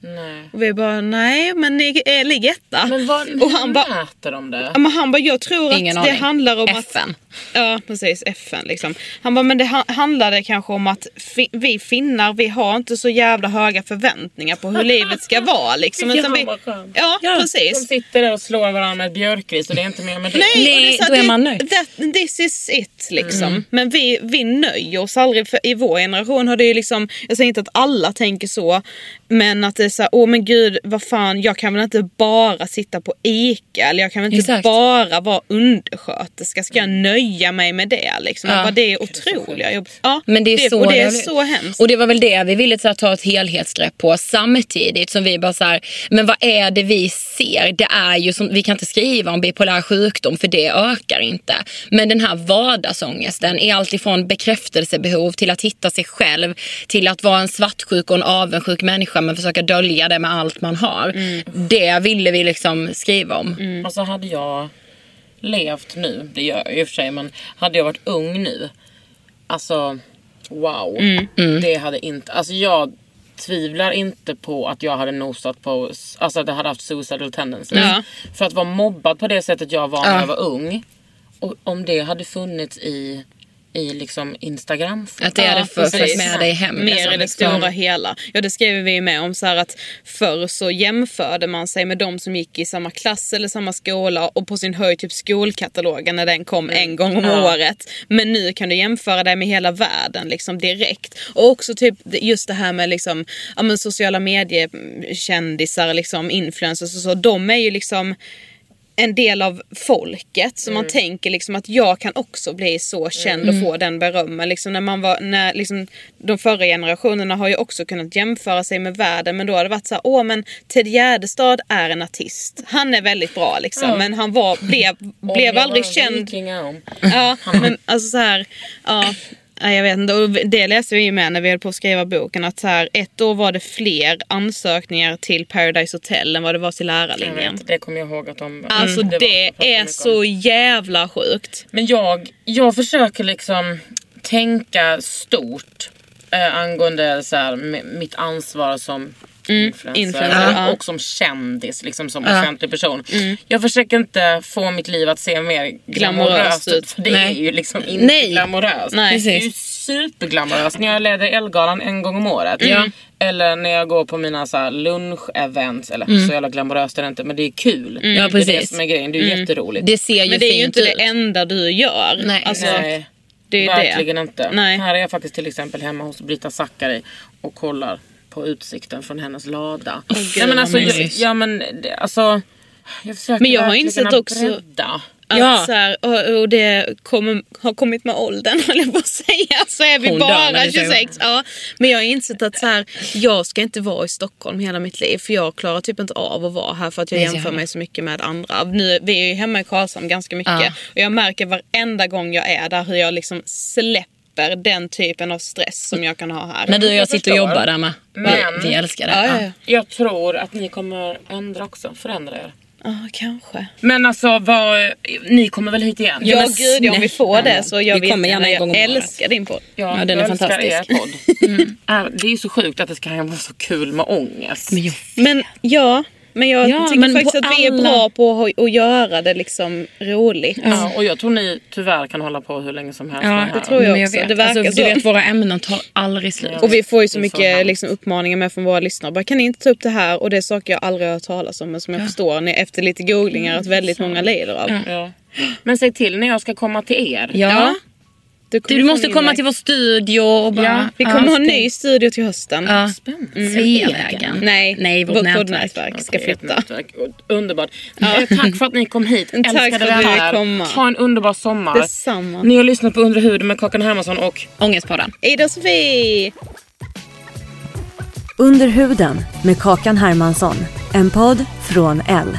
S4: Och vi bara, nej men ni är, ligger etta.
S1: Men vad,
S4: och han bara,
S1: mäter de det?
S4: ja, men han bara, jag tror
S3: Ingen
S4: att det
S3: aning.
S4: handlar om
S3: FN.
S4: att... Ja precis, FN liksom. Han bara, men det ha- handlade kanske om att fi, vi finnar, vi har inte så jävla höga förväntningar på hur livet ska vara liksom. Utan vi, ja,
S1: De
S4: precis.
S1: sitter där och slår varandra med ett björkris och det är inte mer med det.
S4: Nej,
S3: Nej,
S4: och det
S3: då är man nöjd.
S4: That, this is it liksom. Men vi, vi nöjer oss aldrig. För I vår generation har det ju liksom, jag säger inte att alla tänker så. Men att det är så här, åh men gud vad fan jag kan väl inte bara sitta på ICA. Eller jag kan väl inte
S3: Exakt.
S4: bara vara undersköterska. Ska jag nöja mig med det liksom?
S3: Ja.
S4: Bara, det är otroliga jobb. Ja,
S3: Men det är så,
S4: och det är så hemskt.
S3: Och det var väl det vi ville så här, ta ett helhetsgrepp på samtidigt som vi bara så här, men vad är det vi ser? Det är ju som, vi kan inte skriva om bipolär sjukdom för det ökar inte. Men den här vardagsångesten är alltifrån bekräftelsebehov till att hitta sig själv till att vara en svartsjuk och en avundsjuk människa men försöka dölja det med allt man har. Det ville vi liksom skriva om.
S1: Alltså hade jag levt nu, det gör jag i och för sig, men hade jag varit ung nu. Alltså wow. Det hade inte, alltså jag tvivlar inte på att jag hade nosat på, alltså att jag hade haft suicidal tendencies.
S4: Ja.
S1: För att vara mobbad på det sättet jag var när
S3: Ja.
S1: jag var ung. Och om det hade funnits i, i liksom Instagram.
S3: Att det hade för-
S4: precis.
S3: följt med dig hem.
S4: Mer
S3: liksom.
S4: i det stora hela. Ja det skriver vi ju med om så här att förr så jämförde man sig med de som gick i samma klass eller samma skola och på sin höjd typ skolkatalogen när den kom en gång om året. Men nu kan du jämföra dig med hela världen liksom direkt. Och också typ just det här med liksom, ja, men sociala mediekändisar, liksom influencers och så. De är ju liksom en del av folket. Så man tänker liksom att jag kan också bli så känd och få den berömmen. Liksom när man var, när liksom, de förra generationerna har ju också kunnat jämföra sig med världen. Men då har det varit så här, åh men Ted Gärdestad är en artist. Han är väldigt bra liksom. Men han var, blev, blev aldrig känd. Ja, men alltså så här, ja. Jag vet inte. Och det läste vi ju med när vi höll på att skriva boken. Att så här, ett år var det fler ansökningar till Paradise Hotel än vad det var till lärarlinjen.
S1: vet, det kommer jag ihåg att de...
S4: Alltså
S1: Mm,
S4: det,
S1: var- pratade
S4: är så jävla sjukt.
S1: Men jag, jag försöker liksom tänka stort eh, angående så här, mitt ansvar som influencer,
S4: influencer,
S1: och,
S4: ja.
S1: och som kändis, liksom som offentlig person. Jag försöker inte få mitt liv att se mer glamoröst
S4: Glamoröst
S1: ut. För det
S3: Nej.
S1: är ju liksom inte
S3: Nej.
S1: glamoröst.
S4: Nej.
S1: Det är ju superglamoröst när jag leder Elgalan en gång om året. Eller när jag går på mina så lunch-events. Eller så jävla glamoröst är det inte men det är kul.
S3: Ja,
S1: Det är det
S3: precis.
S1: som är grejen. Det är jätteroligt.
S3: Det ser ju
S4: Men det är ju inte
S3: ut.
S4: det enda du gör.
S3: Nej.
S4: Alltså,
S1: Nej.
S4: Det är
S1: verkligen
S4: det.
S1: inte.
S4: Nej.
S1: Här är jag faktiskt till exempel hemma hos Brita Zackari och kollar på utsikten från hennes lada.
S4: gud,
S1: Nej, men alltså, jag, ja men alltså. Jag försöker
S4: Men jag har insett också-
S1: bredda.
S4: Att
S3: Ja.
S4: så här, och, och det kommer, har kommit med åldern höll jag på att säga. Så är vi
S3: Hon
S4: bara
S3: du säger
S4: 26. Ja. Men jag har insett att så här, jag ska inte vara i Stockholm hela mitt liv. För jag klarar typ inte av att vara här för att jag
S3: Nej,
S4: jämför
S3: jag
S4: mig så mycket med andra. Nu, vi är ju hemma i Karlshamn ganska mycket.
S3: Ja.
S4: Och jag märker varenda gång jag är där hur jag liksom släpper den typen av stress som jag kan ha här.
S3: När du och jag
S1: Jag
S3: sitter och jobbar där med.
S1: Men-
S3: Vi, älskar det.
S4: Ja, ja, ja.
S1: Jag tror att ni kommer ändra också, förändra er.
S4: Ja, kanske.
S1: Men alltså vad, ni kommer väl hit igen?
S4: Ja,
S3: men
S4: gud, ja, om vi får det så jag
S3: Vi kommer gärna en gång om
S4: Jag älskar din podd.
S1: Ja,
S3: Ja, den är fantastisk.
S1: podd. Är- Det är ju så sjukt att det ska vara så kul med ångest.
S3: Men jag,
S4: Men ja, men jag
S3: Ja,
S4: tycker
S3: men
S4: faktiskt att vi är
S3: alla-
S4: bra på att, att göra det liksom roligt.
S1: Ja, och jag tror ni tyvärr kan hålla på hur länge som helst
S3: ja,
S4: det tror jag
S3: men
S4: också.
S3: Vet.
S4: Det verkar
S3: alltså,
S4: så.
S3: Du vet, våra ämnen tar aldrig slut.
S4: Och vi får ju så
S1: så
S4: mycket liksom, uppmaningar med från våra lyssnare. Bara, kan ni inte ta upp det här? Och det är saker jag aldrig har hört talas om men som jag förstår när- efter lite googlingar att väldigt många lider av.
S1: Ja. Men säg till när jag ska komma till er.
S3: Ja.
S4: Du,
S3: Du, måste komma till vår studio och bara...
S1: Ja,
S4: Vi kommer ha en ny studio till hösten.
S3: Ja.
S1: Spännande.
S3: Sveavägen.
S4: Nej,
S3: Nej, vårt,
S4: vårt
S3: nätverk.
S4: ska flytta.
S1: nätverk. Underbart. Eh, Tack för att ni kom hit.
S4: Tack
S1: Älskade
S4: för att du komma.
S1: Ha en underbar sommar.
S4: Detsamma.
S1: Ni har lyssnat på Under huden med Kakan Hermansson och
S3: Ångestpodden.
S4: Ida och Sofie!
S2: Under huden med Kakan Hermansson. En podd från L.